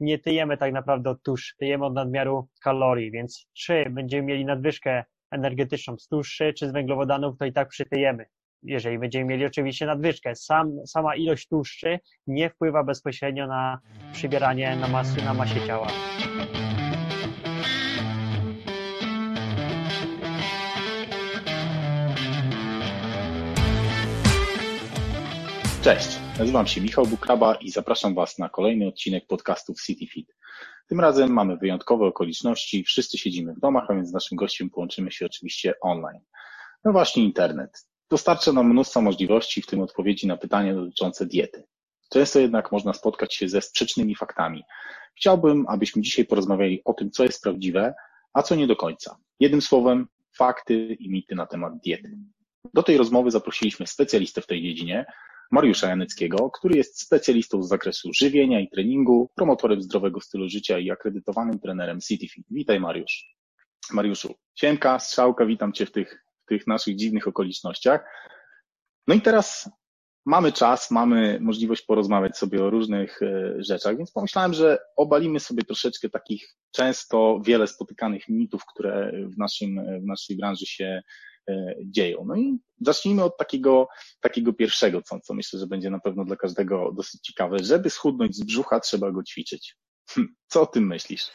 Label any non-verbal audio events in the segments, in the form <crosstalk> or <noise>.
nie tyjemy tak naprawdę od tłuszczu, tyjemy od nadmiaru kalorii, więc czy będziemy mieli nadwyżkę energetyczną z tłuszczy czy z węglowodanów, to i tak przytyjemy. Jeżeli będziemy mieli oczywiście nadwyżkę, Sam, sama ilość tłuszczy nie wpływa bezpośrednio na przybieranie na masy, na masie ciała. Cześć, nazywam się Michał Bukraba i zapraszam Was na kolejny odcinek podcastu CityFit. Tym razem mamy wyjątkowe okoliczności, wszyscy siedzimy w domach, a więc z naszym gościem połączymy się oczywiście online. No właśnie internet. Dostarcza nam mnóstwo możliwości, w tym odpowiedzi na pytania dotyczące diety. Często jednak można spotkać się ze sprzecznymi faktami. Chciałbym, abyśmy dzisiaj porozmawiali o tym, co jest prawdziwe, a co nie do końca. Jednym słowem, fakty i mity na temat diety. Do tej rozmowy zaprosiliśmy specjalistę w tej dziedzinie, Mariusza Janeckiego, który jest specjalistą z zakresu żywienia i treningu, promotorem zdrowego stylu życia i akredytowanym trenerem CityFit. Witaj Mariusz. Mariuszu, siemka, strzałka, witam Cię w tych, w tych naszych dziwnych okolicznościach. No i teraz mamy czas, mamy możliwość porozmawiać sobie o różnych e, rzeczach, więc pomyślałem, że obalimy sobie troszeczkę takich często wiele spotykanych mitów, które w, naszym, w naszej branży się dzieją. No i zacznijmy od takiego, takiego pierwszego, co, co myślę, że będzie na pewno dla każdego dosyć ciekawe. Żeby schudnąć z brzucha, trzeba go ćwiczyć. Hm, co o tym myślisz?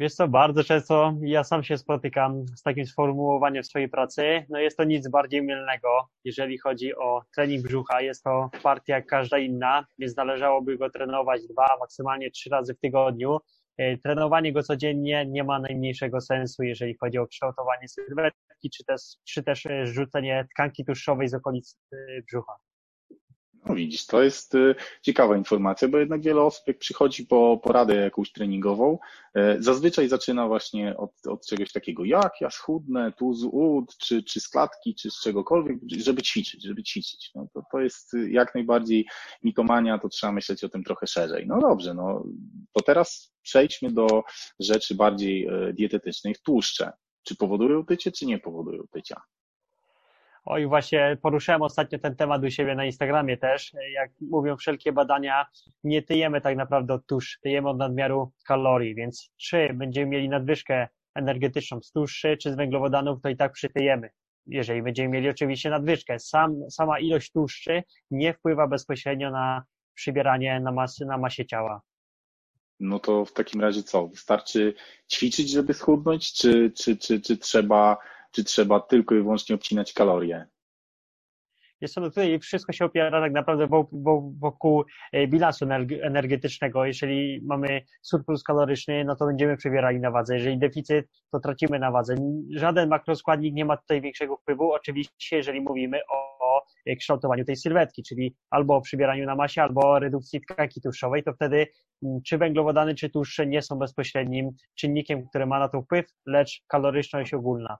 Wiesz co, bardzo często ja sam się spotykam z takim sformułowaniem w swojej pracy. No jest to nic bardziej mylnego, jeżeli chodzi o trening brzucha. Jest to partia jak każda inna, więc należałoby go trenować dwa, maksymalnie trzy razy w tygodniu. E, trenowanie go codziennie nie ma najmniejszego sensu, jeżeli chodzi o kształtowanie sylwetki, czy też, czy też e, rzucenie tkanki tłuszczowej z okolic e, brzucha. No widzisz, to jest ciekawa informacja, bo jednak wiele osób, jak przychodzi po poradę jakąś treningową, zazwyczaj zaczyna właśnie od, od czegoś takiego, jak ja schudnę tu z ud, czy, czy z klatki, czy z czegokolwiek, żeby ćwiczyć, żeby ćwiczyć. No to, to jest jak najbardziej mitomania, to trzeba myśleć o tym trochę szerzej. No dobrze, no to teraz przejdźmy do rzeczy bardziej e, dietetycznych. Tłuszcze. Czy powodują tycie, czy nie powodują tycia? Oj, właśnie poruszyłem ostatnio ten temat u siebie na Instagramie też. Jak mówią wszelkie badania, nie tyjemy tak naprawdę od tłuszczu, tyjemy od nadmiaru kalorii, więc czy będziemy mieli nadwyżkę energetyczną z tłuszczy czy z węglowodanów, to i tak przytyjemy. Jeżeli będziemy mieli oczywiście nadwyżkę. Sam, sama ilość tłuszczy nie wpływa bezpośrednio na przybieranie na, masy, na masie ciała. No to w takim razie co? Wystarczy ćwiczyć, żeby schudnąć, czy, czy, czy, czy trzeba czy trzeba tylko i wyłącznie obcinać kalorie? Jest to tutaj wszystko się opiera tak naprawdę wokół e, bilansu energetycznego. Jeżeli mamy surplus kaloryczny, no to będziemy przebierali na wadze. Jeżeli deficyt, to tracimy na wadze. Żaden makroskładnik nie ma tutaj większego wpływu. Oczywiście, jeżeli mówimy o kształtowaniu tej sylwetki, czyli albo o przybieraniu na masie, albo o redukcji tkanki tłuszczowej, to wtedy czy węglowodany, czy tłuszcze nie są bezpośrednim czynnikiem, który ma na to wpływ, lecz kaloryczność ogólna.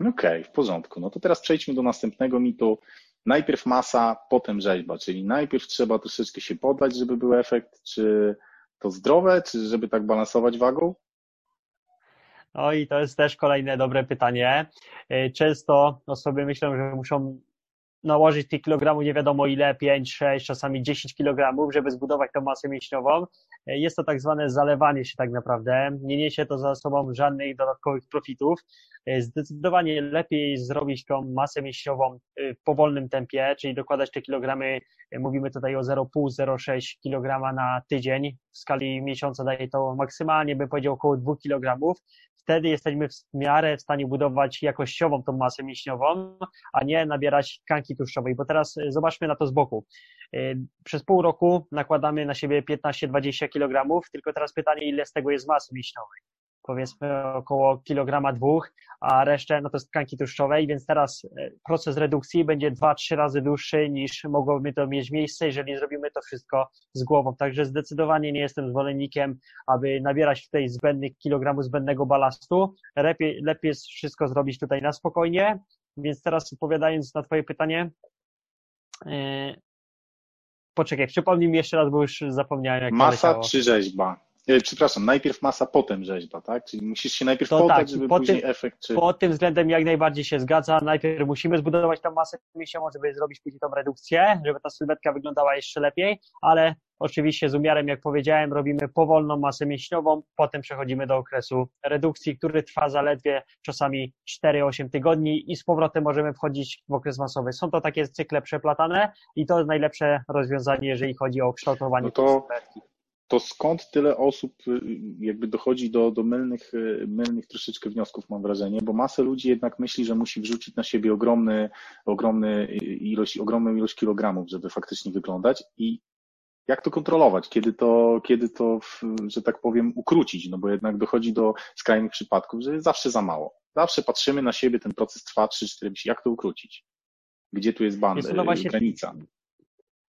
Okej, okay, w porządku. No to teraz przejdźmy do następnego mitu. Najpierw masa, potem rzeźba, czyli najpierw trzeba troszeczkę się podać, żeby był efekt, czy to zdrowe, czy żeby tak balansować wagą? No i to jest też kolejne dobre pytanie. Często osoby myślą, że muszą nałożyć tych kilogramów nie wiadomo ile, 5, 6, czasami 10 kilogramów, żeby zbudować tą masę mięśniową. Jest to tak zwane zalewanie się tak naprawdę. Nie niesie to za sobą żadnych dodatkowych profitów. Zdecydowanie lepiej zrobić tą masę mięśniową y, w powolnym tempie, czyli dokładać te kilogramy, mówimy tutaj o 0,5-0,6 kg na tydzień. W skali miesiąca daje to maksymalnie, bym powiedział, około 2 kg wtedy jesteśmy w miarę w stanie budować jakościową tą masę mięśniową, a nie nabierać tkanki tłuszczowej, bo teraz y, zobaczmy na to z boku. Y, przez pół roku nakładamy na siebie 15-20 kg, tylko teraz pytanie, ile z tego jest masy mięśniowej powiedzmy około kilograma dwóch, a resztę no to jest tkanki tłuszczowej, więc teraz e, proces redukcji będzie dwa, trzy razy dłuższy niż mogłoby to mieć miejsce, jeżeli zrobimy to wszystko z głową. Także zdecydowanie nie jestem zwolennikiem, aby nabierać tutaj zbędnych kilogramów zbędnego balastu. Lepiej, lepiej jest wszystko zrobić tutaj na spokojnie. Więc teraz odpowiadając na Twoje pytanie, yy... poczekaj, przypomnij mi jeszcze raz, bo już zapomniałem. Jak Masa czy rzeźba? E, przepraszam, najpierw masa, potem rzeźba, tak? Czyli musisz się najpierw to podać, tak, żeby później tym, efekt... Czy... Pod tym względem jak najbardziej się zgadza. Najpierw musimy zbudować tą masę mięśniową, żeby zrobić później tą redukcję, żeby ta sylwetka wyglądała jeszcze lepiej, ale Oczywiście z umiarem, jak powiedziałem, robimy powolną masę mięśniową, potem przechodzimy do okresu redukcji, który trwa zaledwie czasami 4-8 tygodni i z powrotem możemy wchodzić w okres masowy. Są to takie cykle przeplatane i to jest najlepsze rozwiązanie, jeżeli chodzi o kształtowanie no to, to skąd tyle osób y, jakby dochodzi do, do mylnych, y, mylnych troszeczkę wniosków, mam wrażenie, bo masę ludzi jednak myśli, że musi wrzucić na siebie ogromny, ogromny ilość, ogromną ilość kilogramów, żeby faktycznie wyglądać i jak to kontrolować, kiedy to, kiedy to, że tak powiem, ukrócić, no bo jednak dochodzi do skrajnych przypadków, że jest zawsze za mało. Zawsze patrzymy na siebie, ten proces trwa 3-4 miesiące, jak to ukrócić? Gdzie tu jest banda, no właśnie, granica?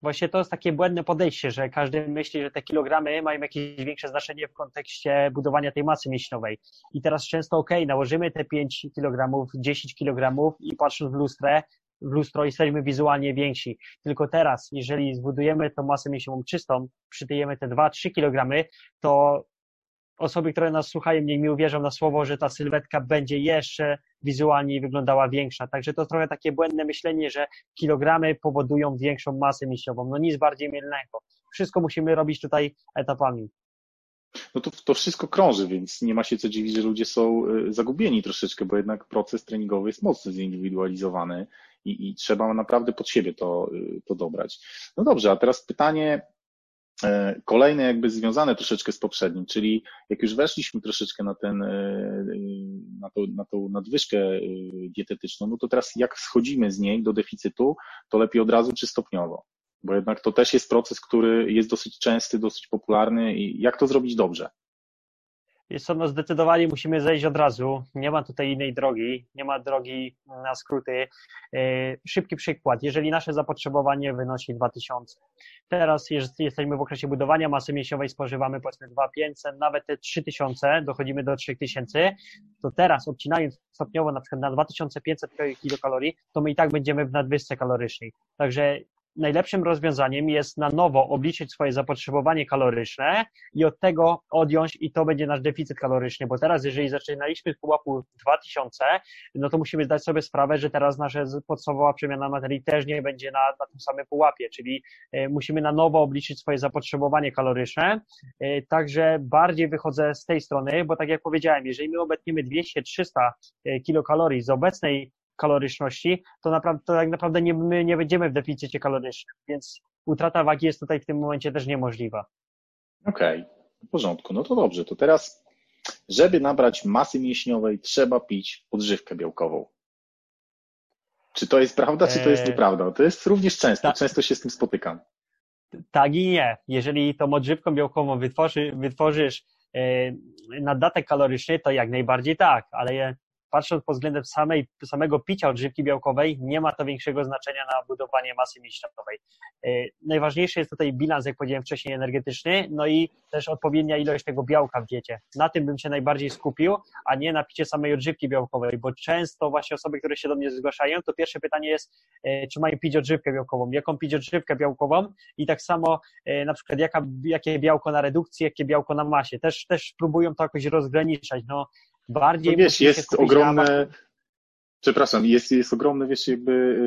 Właśnie to jest takie błędne podejście, że każdy myśli, że te kilogramy mają jakieś większe znaczenie w kontekście budowania tej masy mięśniowej. I teraz często, ok, nałożymy te 5 kilogramów, 10 kilogramów i patrząc w lustrze, w lustro jesteśmy wizualnie więksi. Tylko teraz, jeżeli zbudujemy tą masę mięśniową czystą, przytyjemy te 2-3 kilogramy, to osoby, które nas słuchają, niech mi uwierzą na słowo, że ta sylwetka będzie jeszcze wizualnie wyglądała większa. Także to trochę takie błędne myślenie, że kilogramy powodują większą masę mięśniową. No nic bardziej mylnego. Wszystko musimy robić tutaj etapami. No to, to wszystko krąży, więc nie ma się co dziwić, że ludzie są y, zagubieni troszeczkę, bo jednak proces treningowy jest mocno zindywidualizowany i, i trzeba naprawdę pod siebie to, y, to dobrać. No dobrze, a teraz pytanie kolejne jakby związane troszeczkę z poprzednim, czyli jak już weszliśmy troszeczkę na ten, e, na, to, na tą nadwyżkę e, dietetyczną, no to teraz jak schodzimy z niej do deficytu, to lepiej od razu czy stopniowo? Bo jednak to też jest proces, który jest dosyć częsty, dosyć popularny i jak to zrobić dobrze? Jest to, no zdecydowanie musimy zejść od razu. Nie ma tutaj innej drogi, nie ma drogi na skróty. E, szybki przykład. Jeżeli nasze zapotrzebowanie wynosi 2000, teraz jesteśmy w okresie budowania masy mięśniowej, spożywamy powiedzmy 2500, nawet te 3000, dochodzimy do 3000, to teraz obcinając stopniowo na przykład na 2500 kilokalorii, to my i tak będziemy w nadwyżce kalorycznej. Także najlepszym rozwiązaniem jest na nowo obliczyć swoje zapotrzebowanie kaloryczne i od tego odjąć i to będzie nasz deficyt kaloryczny, bo teraz jeżeli zaczynaliśmy z pułapu 2000, no to musimy zdać sobie sprawę, że teraz nasza podstawowa przemiana materii też nie będzie na, na tym samym pułapie, czyli e, musimy na nowo obliczyć swoje zapotrzebowanie kaloryczne, e, także bardziej wychodzę z tej strony, bo tak jak powiedziałem, jeżeli my obetniemy 200-300 e, kilokalorii z obecnej kaloryczności, to, naprawdę, to tak naprawdę nie, my nie będziemy w deficycie kalorycznym, więc utrata wagi jest tutaj w tym momencie też niemożliwa. Okej, okay, w porządku. No to dobrze, to teraz, żeby nabrać masy mięśniowej, trzeba pić odżywkę białkową. Czy to jest prawda, czy to jest eee, nieprawda? To jest również często, tak. często się z tym spotykam. Tak i nie. Jeżeli tą odżywką białkową wytworzy, wytworzysz e, naddatek kaloryczny, to jak najbardziej tak, ale patrząc pod względem samej, samego picia odżywki białkowej, nie ma to większego znaczenia na budowanie masy mięśniowej. E, najważniejszy jest tutaj bilans, jak powiedziałem wcześniej, energetyczny, no i też odpowiednia ilość tego białka w diecie. Na tym bym się najbardziej skupił, a nie na picie samej odżywki białkowej, bo często właśnie osoby, które się do mnie zgłaszają, to pierwsze pytanie jest, e, czy mają pić odżywkę białkową, jaką pić odżywkę białkową i tak samo e, na przykład jaka, jakie białko na redukcji, jakie białko na masie. Też, też próbują to jakoś rozgraniczać. No, bardziej. No wiesz, jest ogromne. Przepraszam, jest, jest ogromne, wiesz, jakby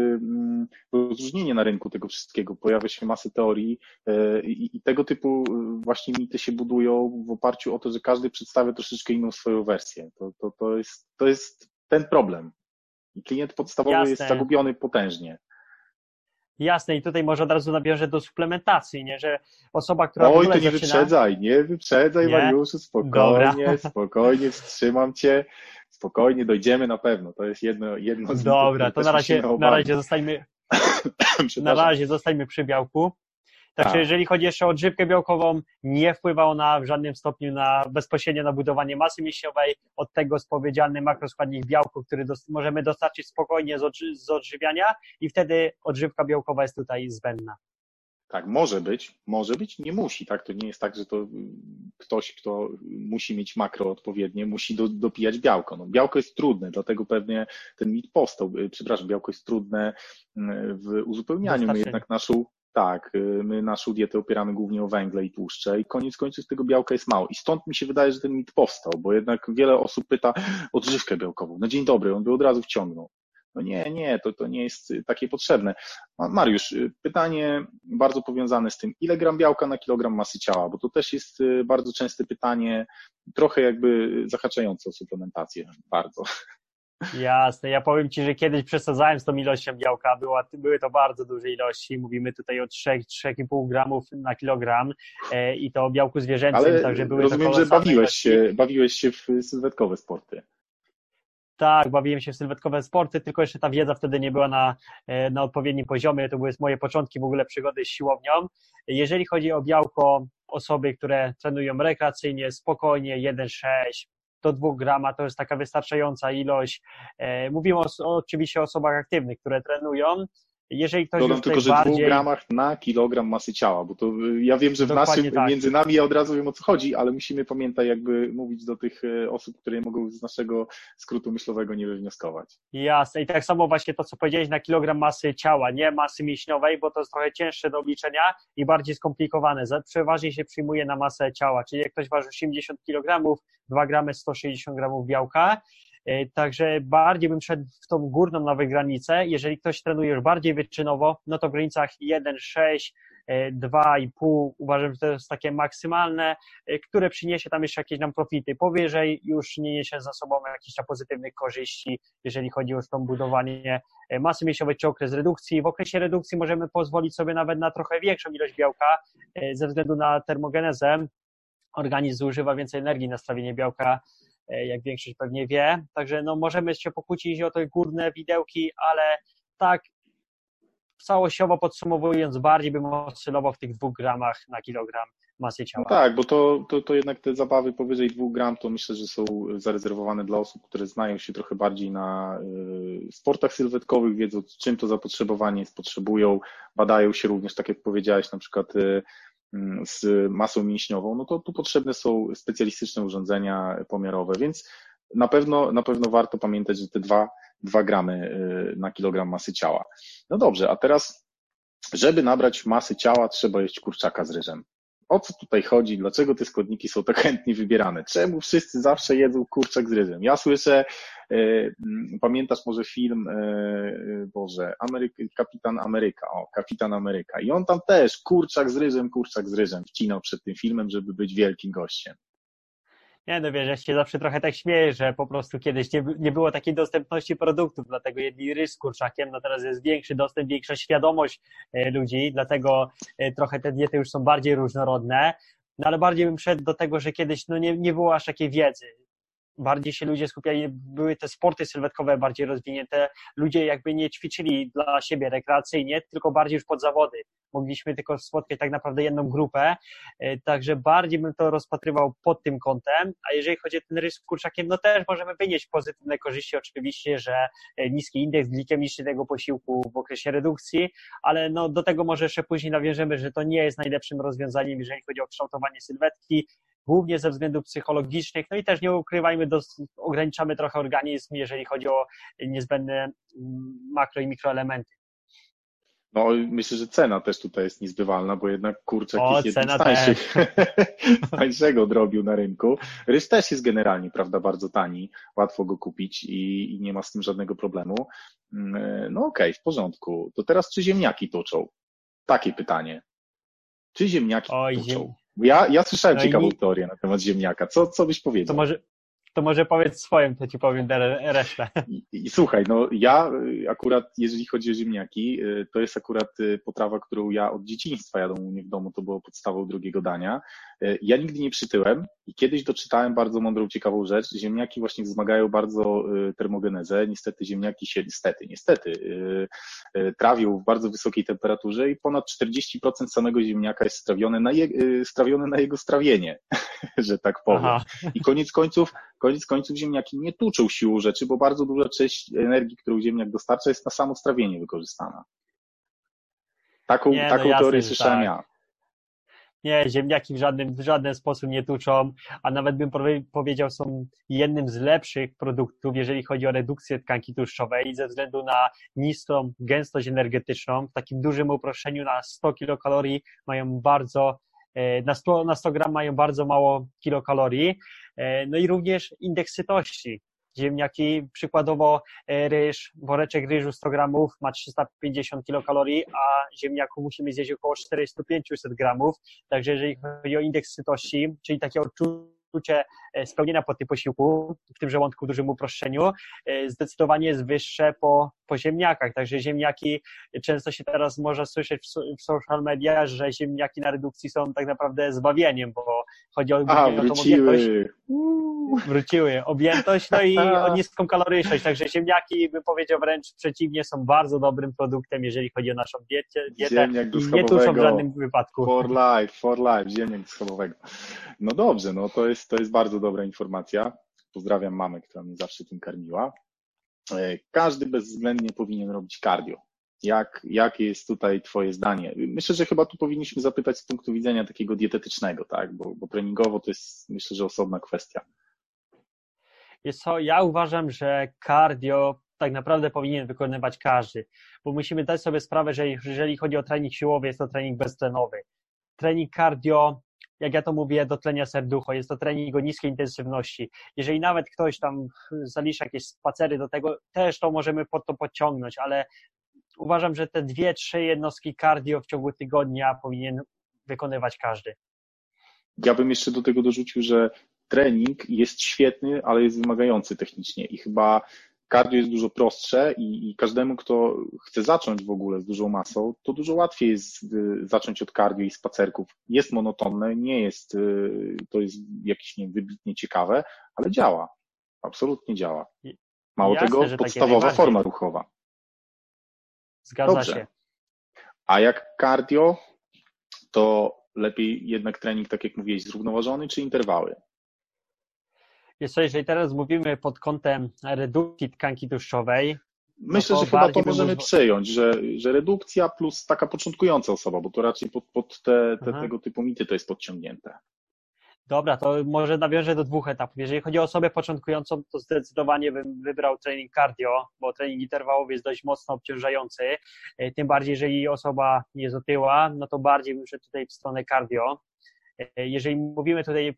rozróżnienie na rynku tego wszystkiego. Pojawia się masę teorii e, i, i tego typu e, właśnie mity się budują w oparciu o to, że każdy przedstawia troszeczkę inną swoją wersję. To, to, to, jest, to jest ten problem. I klient podstawowy Jasne. jest zagubiony potężnie. Jasne, i tutaj może od razu nawiążę do suplementacji, nie? że osoba, która. Oj, to nie zaczyna... wyprzedzaj, nie wyprzedzaj, nie? Mariuszu, spokojnie, Dobra. <laughs> spokojnie, wstrzymam cię, spokojnie, dojdziemy na pewno. To jest jedno, jedno z Dobra, to na razie, na razie zostajmy. <coughs> na razie zostajmy przy białku. Także tak. jeżeli chodzi jeszcze o odżywkę białkową, nie wpływa ona w żadnym stopniu na bezpośrednio na budowanie masy mięśniowej. Od tego spowiedzialny makroskładnik białku, który dos możemy dostarczyć spokojnie z, odży z odżywiania i wtedy odżywka białkowa jest tutaj zbędna. Tak, może być, może być, nie musi, tak? To nie jest tak, że to ktoś, kto musi mieć makro odpowiednie, musi do, dopijać białko. No, białko jest trudne, dlatego pewnie ten mit powstał. Przepraszam, białko jest trudne mm, w uzupełnianiu. My jednak naszą tak, y, my naszą dietę opieramy głównie o węgle i tłuszcze i koniec końców tego białka jest mało. I stąd mi się wydaje, że ten mit powstał, bo jednak wiele osób pyta o odżywkę białkową. Na dzień dobry, on by od razu wciągnął. No nie, nie, to, to nie jest takie potrzebne. Mariusz, pytanie bardzo powiązane z tym, ile gram białka na kilogram masy ciała, bo to też jest bardzo częste pytanie, trochę jakby zahaczające o suplementację, bardzo. Jasne, ja powiem Ci, że kiedyś przesadzałem z tą ilością białka, Była, były to bardzo duże ilości, mówimy tutaj o 3-3,5 gramów na kilogram e, i to o białku zwierzęcym, Ale także były rozumiem, to że bawiłeś się, bawiłeś się w sylwetkowe sporty. Tak, bawiłem się w sylwetkowe sporty, tylko jeszcze ta wiedza wtedy nie była na, e, na odpowiednim poziomie. To były moje początki w ogóle przygody z siłownią. Jeżeli chodzi o białko, osoby, które trenują rekreacyjnie, spokojnie, 1,6, do 2 grama to jest taka wystarczająca ilość. E, mówimy o, oczywiście o osobach aktywnych, które trenują. Jeżeli ktoś Dodam tylko, że bardziej... 2 gramach na kilogram masy ciała, bo to y, ja wiem, że w naszym, tak. między nami ja od razu wiem o co chodzi, ale musimy pamiętać jakby mówić do tych y, osób, które mogą z naszego skrótu myślowego nie wywnioskować. Jasne i tak samo właśnie to, co powiedziałeś na kilogram masy ciała, nie masy mięśniowej, bo to jest trochę cięższe do obliczenia i bardziej skomplikowane. Przeważnie się przyjmuje na masę ciała, czyli jak ktoś waży 80 kg, 2 gramy 160 gramów białka, także bardziej bym szedł w tą górną nawet granicę. Jeżeli ktoś trenuje już bardziej wyczynowo, no to w granicach 1,6, 2,5 e, uważam, że to jest takie maksymalne, e, które przyniesie tam jeszcze jakieś nam profity. Powyżej już nie niesie za sobą jakichś tam pozytywnych korzyści, jeżeli chodzi o to budowanie masy mięśniowej czy okres redukcji. W okresie redukcji możemy pozwolić sobie nawet na trochę większą ilość białka ze względu na termogenezę. Organizm zużywa więcej energii na strawienie białka E, jak większość pewnie wie. Także no, możemy się pokłócić o te górne widełki, ale tak całościowo podsumowując, bardziej bym oscylował w tych dwóch gramach na kilogram masy ciała. No tak, bo to, to, to jednak te zabawy powyżej dwóch gram to myślę, że są zarezerwowane dla osób, które znają się trochę bardziej na y, sportach sylwetkowych, wiedzą czym to zapotrzebowanie jest, potrzebują, badają się również, tak jak powiedziałeś, na przykład y, z masą mięśniową, no to tu potrzebne są specjalistyczne urządzenia pomiarowe, więc na pewno, na pewno warto pamiętać, że te dwa, dwa gramy y, na kilogram masy ciała. No dobrze, a teraz, żeby nabrać masy ciała, trzeba jeść kurczaka z ryżem o co tutaj chodzi, dlaczego te składniki są tak chętnie wybierane, czemu wszyscy zawsze jedzą kurczak z ryżem. Ja słyszę, mm, pamiętasz może film, e, Boże, Ameryka, Kapitan Ameryka, o, Kapitan Ameryka i on tam też kurczak z ryżem, kurczak z ryżem wcinał przed tym filmem, żeby być wielkim gościem. Nie, no wiesz, ja się zawsze trochę tak śmieję, że po prostu kiedyś nie, nie było takiej dostępności produktów, dlatego jedli ryż z kurczakiem, no teraz jest większy dostęp, większa świadomość e, ludzi, dlatego e, trochę te diety już są bardziej różnorodne, no ale bardziej bym szedł do tego, że kiedyś no nie, nie było aż takiej wiedzy bardziej się ludzie skupiali, były te sporty sylwetkowe bardziej rozwinięte, ludzie jakby nie ćwiczyli dla siebie rekreacyjnie, tylko bardziej już pod zawody. Mogliśmy tylko spotkać tak naprawdę jedną grupę, e, także bardziej bym to rozpatrywał pod tym kątem, a jeżeli chodzi o ten rys z kurczakiem, no też możemy wynieść pozytywne korzyści, oczywiście, że e, niski indeks glikemiczny tego posiłku w okresie redukcji, ale no do tego może jeszcze później nawiążemy, że to nie jest najlepszym rozwiązaniem, jeżeli chodzi o kształtowanie sylwetki, głównie ze względów psychologicznych, no i też nie ukrywajmy, ograniczamy trochę organizm, jeżeli chodzi o niezbędne mm, makro i mikroelementy. No, myślę, że cena też tutaj jest niezbywalna, bo jednak kurczak o, jest jednym z tańszych, <laughs> tańszego drobiu na rynku. Ryż też jest generalnie, prawda, bardzo tani, łatwo go kupić i, i nie ma z tym żadnego problemu. Mm, no okej, okay, w porządku. To teraz czy ziemniaki toczą? Takie pytanie. Czy ziemniaki Oj, toczą? Ziem... Ja, ja słyszałem no ciekawą i... teorię na temat ziemniaka. Co, co byś powiedział? To może, to może powiedz swoim, to ci powiem resztę. I, I, słuchaj, no ja y, akurat, jeżeli chodzi o ziemniaki, y, to jest akurat y, potrawa, którą ja od dzieciństwa jadą u mnie w domu, to było podstawą drugiego dania. Ja nigdy nie przytyłem i kiedyś doczytałem bardzo mądrą, ciekawą rzecz. Ziemniaki właśnie wzmagają bardzo termogenezę. Niestety ziemniaki się, niestety, niestety, trawią w bardzo wysokiej temperaturze i ponad 40% samego ziemniaka jest strawione na, je, strawione na jego strawienie, <laughs> że tak powiem. Aha. I koniec końców koniec końców ziemniaki nie tuczą siłą rzeczy, bo bardzo duża część energii, którą ziemniak dostarcza, jest na samo strawienie wykorzystana. Taką, nie, no taką jasne, teorię słyszałem tak. ja. Nie, ziemniaki w żadnym, w żaden sposób nie tuczą, a nawet bym powiedział, są jednym z lepszych produktów, jeżeli chodzi o redukcję tkanki tłuszczowej, ze względu na niską gęstość energetyczną. W takim dużym uproszczeniu na 100 kilokalorii mają bardzo E, na 100, na 100 gram mają bardzo mało kilokalorii, e, no i również indeks sytości. Ziemniaki, przykładowo e, ryż, woreczek ryżu 100 gramów ma 350 kilokalorii, a ziemniaku musimy zjeść około 400-500 gramów. Także jeżeli chodzi o indeks sytości, czyli takie odczucie e, spełnienia po tym posiłku, w tym żołądku w dużym uproszczeniu, e, zdecydowanie jest wyższe po, po ziemniakach. Także ziemniaki, często się teraz może słyszeć w, w social media, że ziemniaki na redukcji są tak naprawdę zbawieniem, bo chodzi o, A, o tą wróciły. wróciły. Objętość, no i <laughs> o niską kaloryczność. Także ziemniaki, bym powiedział wręcz przeciwnie, są bardzo dobrym produktem, jeżeli chodzi o naszą dietę, dietę i nie tuszą w żadnym wypadku. For life, for life, ziemniak schabowego. No dobrze, no to jest, to jest bardzo dobra informacja. Pozdrawiam mamę, która mnie zawsze tym karmiła. E, Każdy bezwzględnie powinien robić cardio. Jak, jakie jest tutaj Twoje zdanie? Myślę, że chyba tu powinniśmy zapytać z punktu widzenia takiego dietetycznego, tak? Bo, bo treningowo to jest myślę, że osobna kwestia. Jest co, ja uważam, że cardio tak naprawdę powinien wykonywać każdy, bo musimy dać sobie sprawę, że jeżeli chodzi o trening siłowy, jest to trening beztlenowy. Trening cardio, jak ja to mówię, do tlenia serducho, jest to trening o niskiej intensywności. Jeżeli nawet ktoś tam zalicza jakieś spacery do tego, też to możemy pod to podciągnąć, ale uważam, że te dwie, trzy jednostki cardio w ciągu tygodnia powinien wykonywać każdy. Ja bym jeszcze do tego dorzucił, że trening jest świetny, ale jest wymagający technicznie i chyba cardio jest dużo prostsze i, i, każdemu, kto chce zacząć w ogóle z dużą masą, to dużo łatwiej jest y, zacząć od cardio i spacerków. Jest monotonne, nie jest, y, to jest jakieś nie wiem, wybitnie ciekawe, ale działa. Absolutnie działa. Mało Jasne, tego, podstawowa forma ruchowa. Zgadza Dobrze. się. A jak cardio, to lepiej jednak trening, tak jak mówiłeś, zrównoważony czy interwały? Jest co, jeżeli teraz mówimy pod kątem redukcji tkanki tłuszczowej, Myślę, No to że chyba to bym możemy uzwa- przejąć, że, że redukcja plus taka początkująca osoba, bo to raczej pod, pod te, te, Aha. tego typu mity to jest podciągnięte. Dobra, to może nawiążę do dwóch etapów. Jeżeli chodzi o osobę początkującą, to zdecydowanie bym wybrał trening cardio, bo trening interwałowy jest dość mocno obciążający. E, Tym bardziej, jeżeli osoba jest otyła, no to bardziej bym szedł tutaj w stronę cardio. E, Jeżeli mówimy tutaj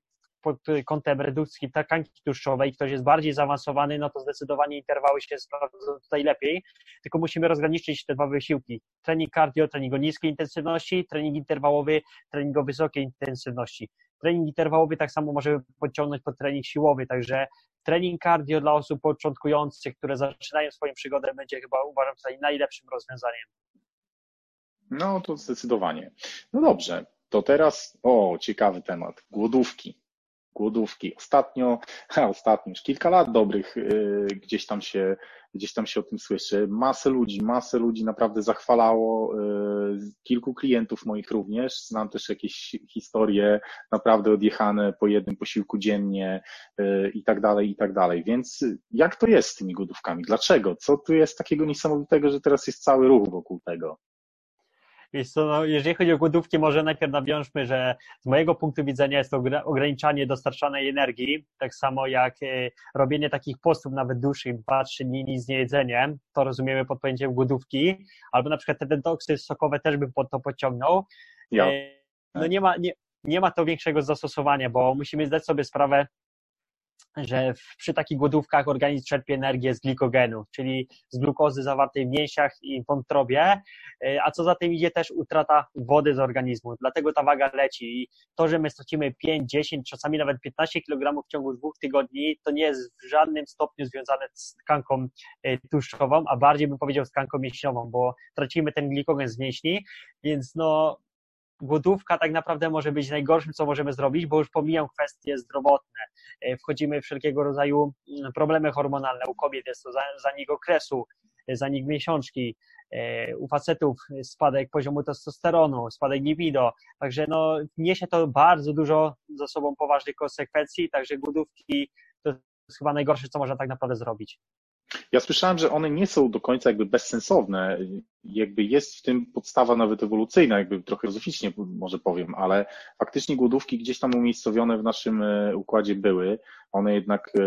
pod kątem redukcji tkanki tłuszczowej, ktoś jest bardziej zaawansowany, no to zdecydowanie interwały się sprawdzą tutaj lepiej. Tylko musimy rozgraniczyć te dwa wysiłki. Trening cardio, trening o niskiej intensywności, trening interwałowy, trening o wysokiej intensywności trening interwałowy tak samo możemy podciągnąć pod trening siłowy, także trening cardio dla osób początkujących, które zaczynają swoją przygodę, będzie chyba uważam tutaj najlepszym rozwiązaniem. No to zdecydowanie. No dobrze, to teraz, o, ciekawy temat, głodówki. Głodówki. Ostatnio, ostatnio, już kilka lat dobrych yy, gdzieś tam się, gdzieś tam się o tym słyszy. Masę ludzi, masę ludzi naprawdę zachwalało, yy, kilku klientów moich również. Znam też jakieś historie naprawdę odjechane po jednym posiłku dziennie yy, i tak dalej, i tak dalej. Więc jak to jest z tymi głodówkami? Dlaczego? Co tu jest takiego niesamowitego, że teraz jest cały ruch wokół tego? Wiesz co, no, jeżeli chodzi o głodówki, może najpierw nawiążmy, że z mojego punktu widzenia jest to ogra- ograniczanie dostarczanej energii, tak samo jak e, robienie takich postów nawet dłuższych, 2-3 dni nic nie jedzenie, to rozumiemy pod pojęciem głodówki, albo na przykład te detoksy sokowe też bym pod to podciągnął. Ja. E, No nie ma, nie, nie ma to większego zastosowania, bo musimy zdać sobie sprawę, że przy takich głodówkach organizm czerpie energię z glikogenu, czyli z glukozy zawartej w mięsiach i wątrobie, e, a co za tym idzie też utrata wody z organizmu, dlatego ta waga leci. I to, że my stracimy 5, 10, czasami nawet 15 kg w ciągu dwóch tygodni, to nie jest w żadnym stopniu związane z tkanką e, tłuszczową, a bardziej bym powiedział z tkanką mięśniową, bo tracimy ten glikogen z mięśni, więc no głodówka tak naprawdę może być najgorszym, co możemy zrobić, bo już pomijam kwestie zdrowotne. E, Wchodzimy w wszelkiego rodzaju mm, problemy hormonalne. U kobiet jest to za- zanik okresu, e, zanik miesiączki, e, u facetów spadek poziomu testosteronu, spadek libido. Także no, niesie to bardzo dużo za sobą poważnych konsekwencji, także głodówki to jest chyba najgorsze, co można tak naprawdę zrobić. Ja słyszałem, że one nie są do końca jakby bezsensowne. Jakby jest w tym podstawa nawet ewolucyjna, jakby trochę filozoficznie może powiem, ale faktycznie głodówki gdzieś tam umiejscowione w naszym e, układzie były. One jednak e,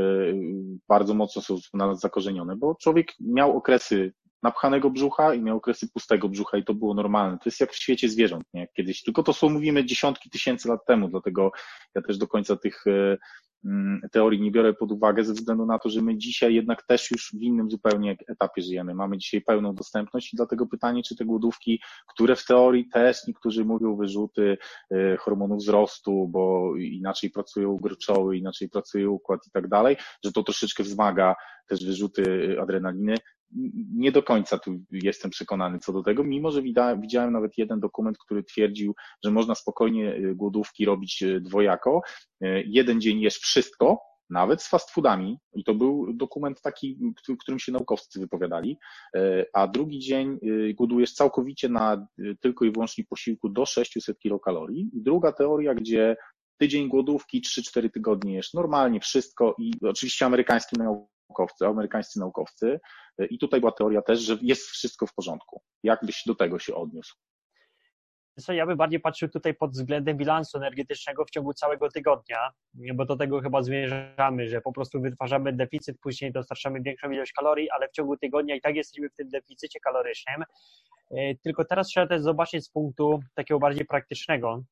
bardzo mocno są w nas zakorzenione, bo człowiek miał okresy napchanego brzucha i miał okresy pustego brzucha i to było normalne. To jest jak w świecie zwierząt, nie? Kiedyś. Tylko to są, mówimy, dziesiątki tysięcy lat temu, dlatego ja też do końca tych, e, teorii nie biorę pod uwagę ze względu na to, że my dzisiaj jednak też już w innym zupełnie etapie żyjemy. Mamy dzisiaj pełną dostępność i dlatego pytanie, czy te głodówki, które w teorii też niektórzy mówią wyrzuty y, hormonów wzrostu, bo inaczej pracują gruczoły, inaczej pracuje układ i tak dalej, że to troszeczkę wzmaga też wyrzuty adrenaliny nie do końca tu jestem przekonany co do tego, mimo że widziałem nawet jeden dokument, który twierdził, że można spokojnie y, głodówki robić y, dwojako. Y, jeden dzień jesz wszystko, nawet z fast foodami, i to był dokument taki, którym się naukowcy wypowiadali, a drugi dzień głodujesz całkowicie na tylko i wyłącznie posiłku do 600 kilokalorii. Druga teoria, gdzie tydzień głodówki, 3-4 tygodnie jesz normalnie wszystko i oczywiście amerykański naukowcy, amerykańscy naukowcy i tutaj była teoria też, że jest wszystko w porządku. Jak byś do tego się odniósł? Co, ja bym bardziej patrzył tutaj pod względem bilansu energetycznego w ciągu całego tygodnia, bo do tego chyba zmierzamy, że po prostu wytwarzamy deficyt, później dostarczamy większą ilość kalorii, ale w ciągu tygodnia i tak jesteśmy w tym deficycie kalorycznym. E, tylko teraz trzeba też zobaczyć z punktu takiego bardziej praktycznego.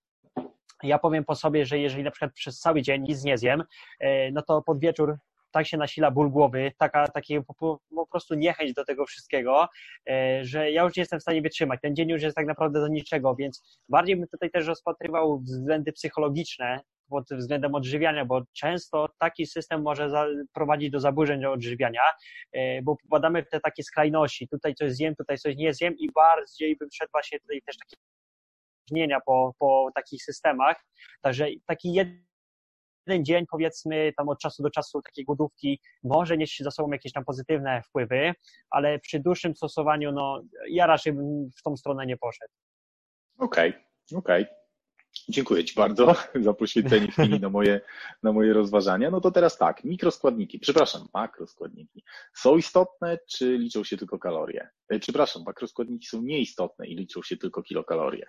Ja powiem po sobie, że jeżeli na przykład przez cały dzień nic nie zjem, e, no to pod wieczór tak się nasila ból głowy, taka, takie po, po prostu niechęć do tego wszystkiego, e, że ja już nie jestem w stanie wytrzymać. Ten dzień już jest tak naprawdę do niczego, więc bardziej bym tutaj też rozpatrywał względy psychologiczne pod względem odżywiania, bo często taki system może prowadzić do zaburzeń odżywiania, e, bo popadamy w te takie skrajności. Tutaj coś zjem, tutaj coś nie zjem i bardziej bym szedł właśnie tutaj też takie po, po takich systemach. Także taki jeden jeden dzień, powiedzmy, tam od czasu do czasu takiej głodówki może nieść za sobą jakieś tam pozytywne wpływy, ale przy dłuższym stosowaniu, no, ja raczej bym w tą stronę nie poszedł. Okej, okay, okej. Okay. Dziękuję Ci bardzo <laughs> za poświęcenie chwili na moje, na moje rozważania. No to teraz tak, mikroskładniki, przepraszam, makroskładniki są istotne, czy liczą się tylko kalorie? E, przepraszam, makroskładniki są nieistotne i liczą się tylko kilokalorie.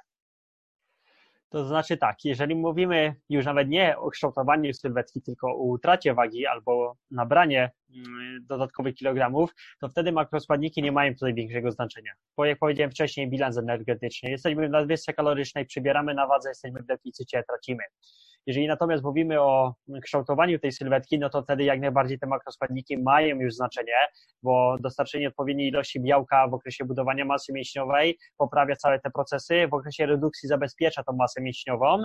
To znaczy tak, jeżeli mówimy już nawet nie o kształtowaniu sylwetki, tylko o utracie wagi albo nabranie mm, dodatkowych kilogramów, to wtedy makroskładniki nie mają tutaj większego znaczenia. Bo jak powiedziałem wcześniej, bilans energetyczny. Jesteśmy w nadwyżce kalorycznej, przybieramy na wadze, jesteśmy w deficycie, tracimy. Jeżeli natomiast mówimy o kształtowaniu tej sylwetki, no to wtedy jak najbardziej te makroskładniki mają już znaczenie, bo dostarczenie odpowiedniej ilości białka w okresie budowania masy mięśniowej poprawia całe te procesy, w okresie redukcji zabezpiecza tą masę mięśniową,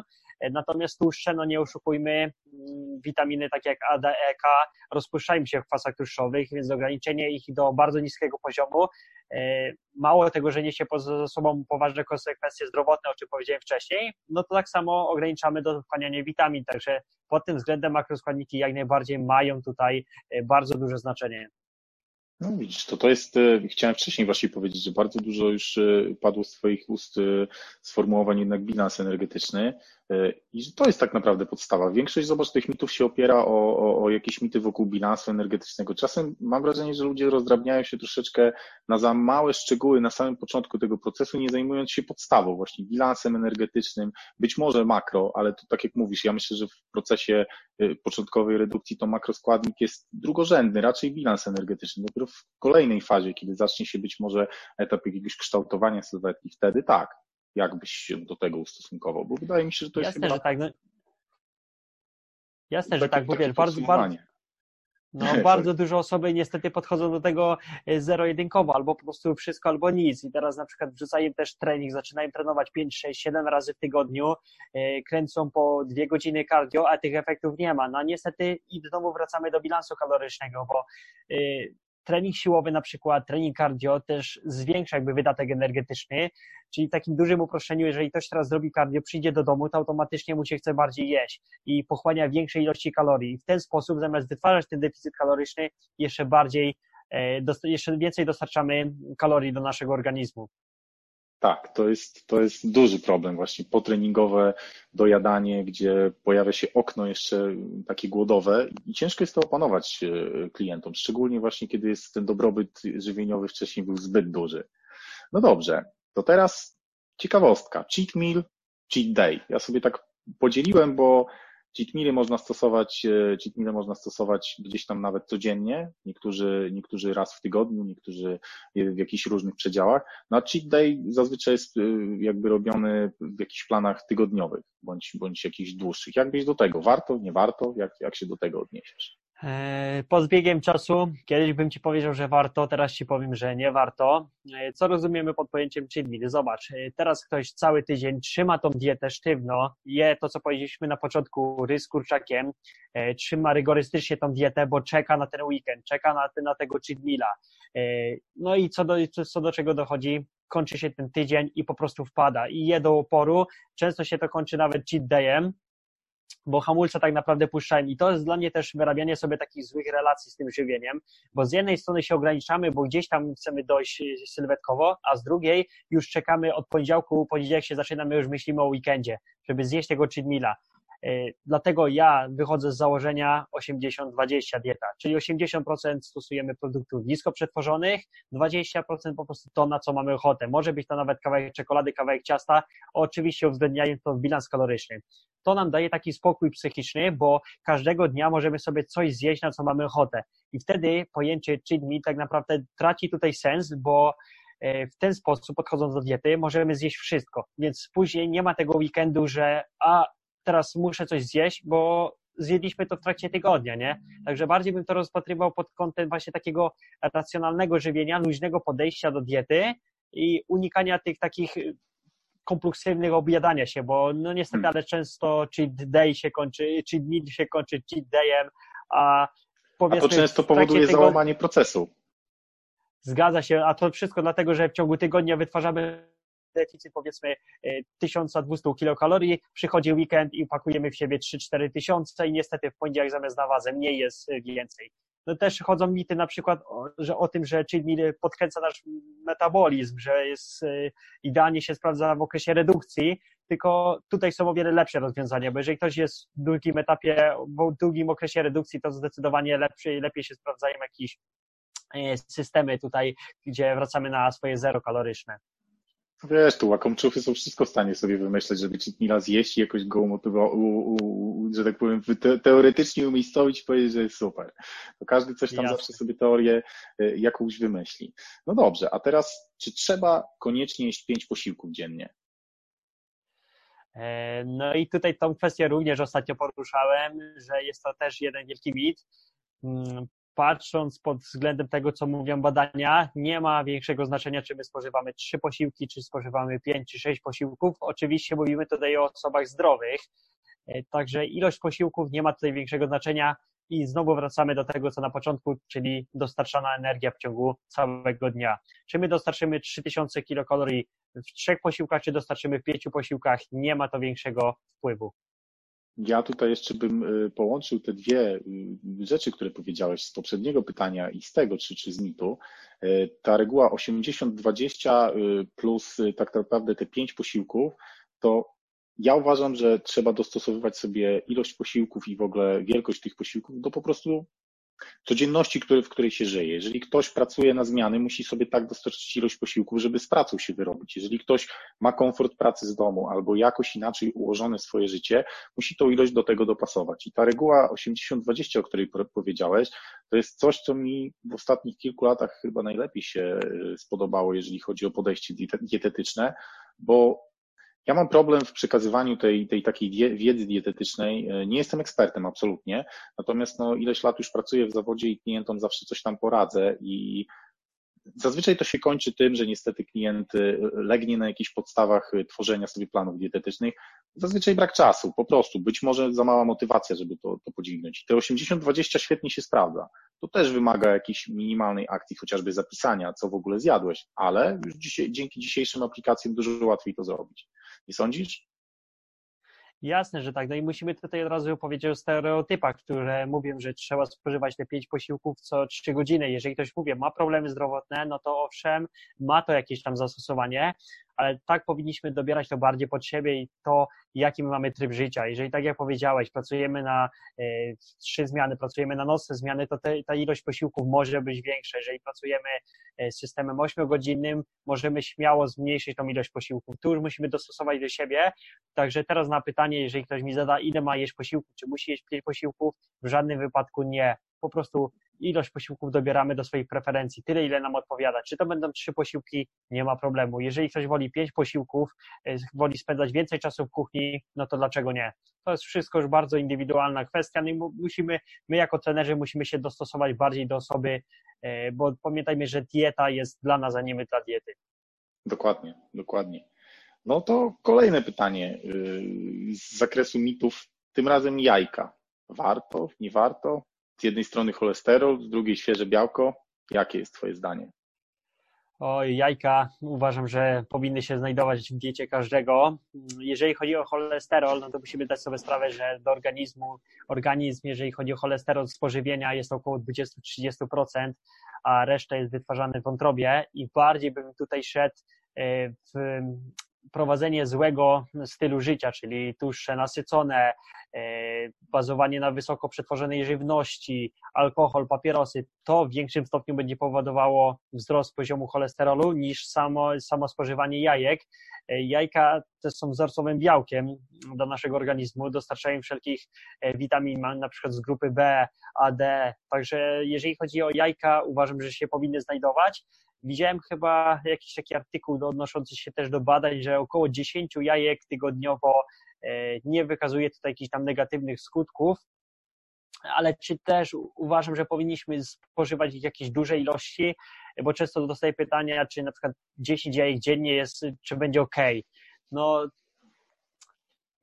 natomiast tłuszcze, no nie oszukujmy, mm, witaminy takie jak A, D, E, K rozpuszczają się w kwasach tłuszczowych, więc ograniczenie ich do bardzo niskiego poziomu. E, mało tego, że niesie ze sobą poważne konsekwencje zdrowotne, o czym powiedziałem wcześniej, no to tak samo ograniczamy do wchłaniania witamin, także pod tym względem makroskładniki jak najbardziej mają tutaj e, bardzo duże znaczenie. No widzisz, to to jest, e, chciałem wcześniej właśnie powiedzieć, że bardzo dużo już padło z Twoich ust sformułowań jednak bilans energetyczny. I że to jest tak naprawdę podstawa. Większość, zobacz, tych mitów się opiera o, o, o, jakieś mity wokół bilansu energetycznego. Czasem mam wrażenie, że ludzie rozdrabniają się troszeczkę na za małe szczegóły na samym początku tego procesu, nie zajmując się podstawą, właśnie bilansem energetycznym, być może makro, ale to tak jak mówisz, ja myślę, że w procesie y, początkowej redukcji to makroskładnik jest drugorzędny, raczej bilans energetyczny. Dopiero w kolejnej fazie, kiedy zacznie się być może etap jakiegoś kształtowania sylwetki, wtedy tak, jak byś się do tego ustosunkował? Bo wydaje mi się, że to jest Jasne, chyba... że tak. No... Jasne, że tak, bo wiesz, bardzo, bardzo, no, bardzo dużo osób niestety podchodzą do tego e, zero-jedynkowo, albo po prostu wszystko, albo nic. I teraz na przykład wrzucają też trening, zaczynają trenować 5, 6, 7 razy w tygodniu, e, kręcą po dwie godziny cardio, a tych efektów nie ma. No niestety i znowu wracamy do bilansu kalorycznego, bo e, trening siłowy na przykład, trening cardio też zwiększa jakby wydatek energetyczny, czyli w takim dużym uproszczeniu, jeżeli ktoś teraz zrobi cardio, przyjdzie do domu, to automatycznie mu się chce bardziej jeść i pochłania większej ilości kalorii. I w ten sposób zamiast wytwarzać ten deficyt kaloryczny, jeszcze bardziej, e, jeszcze więcej dostarczamy kalorii do naszego organizmu. Tak, to jest, to jest duży problem właśnie potreningowe dojadanie, gdzie pojawia się okno jeszcze takie głodowe i ciężko jest to opanować e, klientom, szczególnie właśnie kiedy jest ten dobrobyt żywieniowy wcześniej był zbyt duży. No dobrze, to teraz ciekawostka. Cheat meal, cheat day. Ja sobie tak podzieliłem, bo Cheat mealy można stosować, e, cheat mealy można stosować gdzieś tam nawet codziennie, niektórzy, niektórzy raz w tygodniu, niektórzy w jakichś różnych przedziałach. No a cheat day zazwyczaj jest e, jakby robiony w jakichś planach tygodniowych bądź, bądź jakichś dłuższych. Jak byś do tego? Warto, nie warto? Jak, jak się do tego odniesiesz? E, po zbiegiem czasu, kiedyś bym Ci powiedział, że warto, teraz Ci powiem, że nie warto. E, co rozumiemy pod pojęciem cheat meal? Zobacz, e, teraz ktoś cały tydzień trzyma tą dietę sztywno, je to, co powiedzieliśmy na początku, rys kurczakiem, trzyma rygorystycznie tą dietę, bo czeka na ten weekend, czeka na, na tego cheat meala. No i co do, co do czego dochodzi? Kończy się ten tydzień i po prostu wpada i je do oporu. Często się to kończy nawet cheat dayem, bo hamulce tak naprawdę puszczają i to jest dla mnie też wyrabianie sobie takich złych relacji z tym żywieniem, bo z jednej strony się ograniczamy, bo gdzieś tam chcemy dojść sylwetkowo, a z drugiej już czekamy od poniedziałku, poniedziałek się zaczynamy, już myślimy o weekendzie, żeby zjeść tego cheat. E, dlatego ja wychodzę z założenia 80-20 dieta, czyli 80% stosujemy produktów nisko przetworzonych, 20% po prostu to, na co mamy ochotę. Może być to nawet kawałek czekolady, kawałek ciasta, oczywiście uwzględniając to w bilans kaloryczny. To nam daje taki spokój psychiczny, bo każdego dnia możemy sobie coś zjeść, na co mamy ochotę. I wtedy pojęcie cheat meal tak naprawdę traci tutaj sens, bo e, w ten sposób, podchodząc do diety, możemy zjeść wszystko. Więc później nie ma tego weekendu, że a teraz muszę coś zjeść, bo zjedliśmy to w trakcie tygodnia, nie? Także bardziej bym to rozpatrywał pod kątem właśnie takiego racjonalnego żywienia, luźnego podejścia do diety i unikania tych takich kompulsywnych objadania się, bo no niestety, hmm. ale często cheat day się kończy, cheat meal się kończy cheat dayem, a powiedzmy... A to często powoduje tego... załamanie procesu. Zgadza się, a to wszystko dlatego, że w ciągu tygodnia wytwarzamy deficyt powiedzmy 1200 e, kilokalorii, przychodzi weekend i pakujemy w siebie 3-4 tysiące i niestety w poniedziałek zamiast na wazę mniej jest e, więcej. No też chodzą mity na przykład o, że o tym, że meal podkręca nasz metabolizm, że jest e, idealnie się sprawdza w okresie redukcji, tylko tutaj są o wiele lepsze rozwiązania, bo jeżeli ktoś jest w długim etapie, w długim okresie redukcji, to zdecydowanie lepszy, lepiej się sprawdzają jakieś systemy tutaj, gdzie wracamy na swoje zero kaloryczne. Wiesz, tu łakomczufy są wszystko w stanie sobie wymyśleć, żeby Cheatmila zjeść i jakoś go umotywować, że tak powiem, te, teoretycznie umiejscowić i powiedzieć, że jest super. To każdy coś tam Jasne. zawsze sobie teorię y, jakąś wymyśli. No dobrze, a teraz, czy trzeba koniecznie jeść pięć posiłków dziennie? E, no i tutaj tą kwestię również ostatnio poruszałem, że jest to też jeden wielki mit. Patrząc pod względem tego, co mówią badania, nie ma większego znaczenia, czy my spożywamy trzy posiłki, czy spożywamy pięć, czy sześć posiłków. Oczywiście mówimy tutaj o osobach zdrowych, e, także ilość posiłków nie ma tutaj większego znaczenia i znowu wracamy do tego, co na początku, czyli dostarczana energia w ciągu całego dnia. Czy my dostarczymy 3000 kilokalorii w trzech posiłkach, czy dostarczymy w pięciu posiłkach, nie ma to większego wpływu. Ja tutaj jeszcze bym y, połączył te dwie y, rzeczy, które powiedziałeś z poprzedniego pytania i z tego, czy, czy z mitu. Y, ta reguła 80-20 plus tak naprawdę te pięć posiłków, to ja uważam, że trzeba dostosowywać sobie ilość posiłków i w ogóle wielkość tych posiłków do po prostu codzienności, w której się żyje. Jeżeli ktoś pracuje na zmiany, musi sobie tak dostarczyć ilość posiłków, żeby z pracą się wyrobić. Jeżeli ktoś ma komfort pracy z domu albo jakoś inaczej ułożone swoje życie, musi tą ilość do tego dopasować. I ta reguła 80-20, o której powiedziałeś, to jest coś, co mi w ostatnich kilku latach chyba najlepiej się e, spodobało, jeżeli chodzi o podejście dietetyczne, bo ja mam problem w przekazywaniu tej, tej takiej wiedzy dietetycznej. E, nie jestem ekspertem absolutnie, natomiast no, ileś lat już pracuję w zawodzie i klientom zawsze coś tam poradzę i Zazwyczaj to się kończy tym, że niestety klient y, legnie na jakichś podstawach y, tworzenia sobie planów dietetycznych. Zazwyczaj brak czasu, po prostu. Być może za mała motywacja, żeby to, to podźwignąć. Te 80-20 świetnie się sprawdza. To też wymaga jakiejś minimalnej akcji, chociażby zapisania, co w ogóle zjadłeś, ale już dzisiaj, dzięki dzisiejszym aplikacjom dużo łatwiej to zrobić. Nie sądzisz? Jasne, że tak. No i musimy tutaj od razu powiedzieć o stereotypach, które mówią, że trzeba spożywać te pięć posiłków co trzy godziny. Jeżeli ktoś mówi, ma problemy zdrowotne, no to owszem, ma to jakieś tam zastosowanie, ale tak powinniśmy dobierać to bardziej pod siebie i to, jaki my mamy tryb życia. Jeżeli tak jak powiedziałeś, pracujemy na e, trzy zmiany, pracujemy na nocne zmiany, to te, ta ilość posiłków może być większa. Jeżeli pracujemy e, systemem ośmiogodzinnym, możemy śmiało zmniejszyć tą ilość posiłków. Tu już musimy dostosować do siebie. Także teraz na pytanie, jeżeli ktoś mi zada, ile ma jeść posiłków, czy musi jeść pięć posiłków, w żadnym wypadku nie. Po prostu ilość posiłków dobieramy do swoich preferencji, tyle ile nam odpowiada. Czy to będą trzy posiłki, nie ma problemu. Jeżeli ktoś woli pięć posiłków, e, woli spędzać więcej czasu w kuchni, no to dlaczego nie? To jest wszystko już bardzo indywidualna kwestia. No i musimy, my jako trenerzy musimy się dostosować bardziej do osoby, e, bo pamiętajmy, że dieta jest dla nas, a nie my dla diety. Dokładnie, dokładnie. No to kolejne pytanie y, z zakresu mitów, tym razem jajka. Warto, nie warto? Z jednej strony cholesterol, z drugiej świeże białko. Jakie jest Twoje zdanie? Oj, jajka uważam, że powinny się znajdować w diecie każdego. Jeżeli chodzi o cholesterol, no to musimy dać sobie sprawę, że do organizmu, organizm, jeżeli chodzi o cholesterol z pożywienia jest około 20-30%, a reszta jest wytwarzana w wątrobie i bardziej bym tutaj szedł e, w prowadzenie złego stylu życia, czyli tłuszcze nasycone, e, bazowanie na wysoko przetworzonej żywności, alkohol, papierosy, to w większym stopniu będzie powodowało wzrost poziomu cholesterolu niż samo, samo spożywanie jajek. E, jajka też są wzorcowym białkiem do naszego organizmu, dostarczają wszelkich e, witamin, na przykład z grupy B, A, D. Także jeżeli chodzi o jajka, uważam, że się powinny znajdować. Widziałem chyba jakiś taki artykuł odnoszący się też do badań, że około 10 jajek tygodniowo e, nie wykazuje tutaj jakichś tam negatywnych skutków, ale czy też uważam, że powinniśmy spożywać ich jakieś duże ilości, bo często dostaję pytania, czy na przykład 10 jajek dziennie jest, czy będzie ok. No,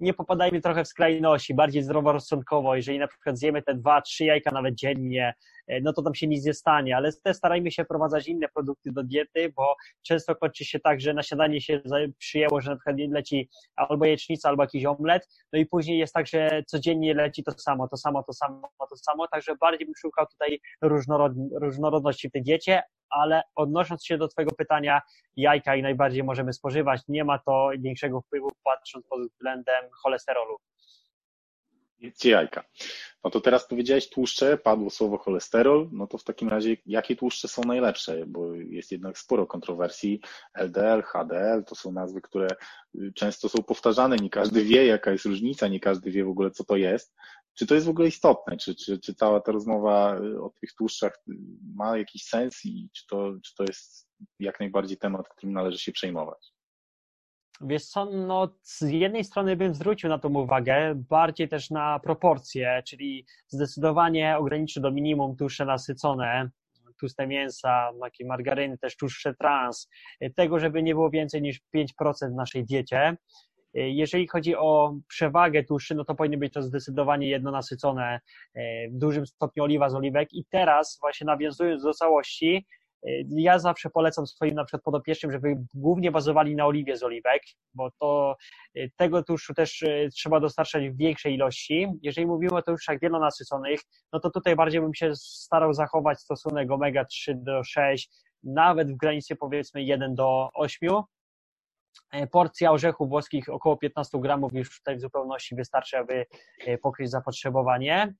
nie popadajmy trochę w skrajności, bardziej zdroworozsądkowo. Jeżeli na przykład zjemy te dwa, trzy jajka nawet dziennie, e, no to tam się nic nie stanie, ale też starajmy się wprowadzać inne produkty do diety, bo często kończy się tak, że na śniadanie się przyjęło, że na przykład leci albo jecznica, albo jakiś omlet, no i później jest tak, że codziennie leci to samo, to samo, to samo, to samo, także bardziej bym szukał tutaj różnorod różnorodności w tej diecie, ale odnosząc się do Twojego pytania, jajka i najbardziej możemy spożywać. Nie ma to większego wpływu patrząc pod względem cholesterolu. Jedzcie jajka. No to teraz powiedziałeś tłuszcze, padło słowo cholesterol, no to w takim razie jakie tłuszcze są najlepsze, bo jest jednak sporo kontrowersji. LDL, HDL to są nazwy, które często są powtarzane, nie każdy wie jaka jest różnica, nie każdy wie w ogóle co to jest. Czy to jest w ogóle istotne? Czy, czy, czy cała ta rozmowa o tych tłuszczach ma jakiś sens i czy to, czy to jest jak najbardziej temat, którym należy się przejmować? Wiesz co, no z jednej strony bym zwrócił na to uwagę, bardziej też na proporcje, czyli zdecydowanie ograniczyć do minimum tłuszcze nasycone, tłuste mięsa, takie margaryny, też tłuszcze trans, tego, żeby nie było więcej niż 5% w naszej diecie. Jeżeli chodzi o przewagę tłuszczy, no to powinny być to zdecydowanie jednonasycone, w dużym stopniu oliwa z oliwek i teraz właśnie nawiązując do całości, ja zawsze polecam swoim na przykład podopiecznym, żeby głównie bazowali na oliwie z oliwek, bo to tego tłuszczu też trzeba dostarczać w większej ilości. Jeżeli mówimy o tłuszczach wielonasyconych, no to tutaj bardziej bym się starał zachować stosunek omega-3 do 6, nawet w granicy powiedzmy 1 do 8. E, porcja orzechów włoskich około 15 gramów już tutaj w zupełności wystarczy, aby e, pokryć zapotrzebowanie.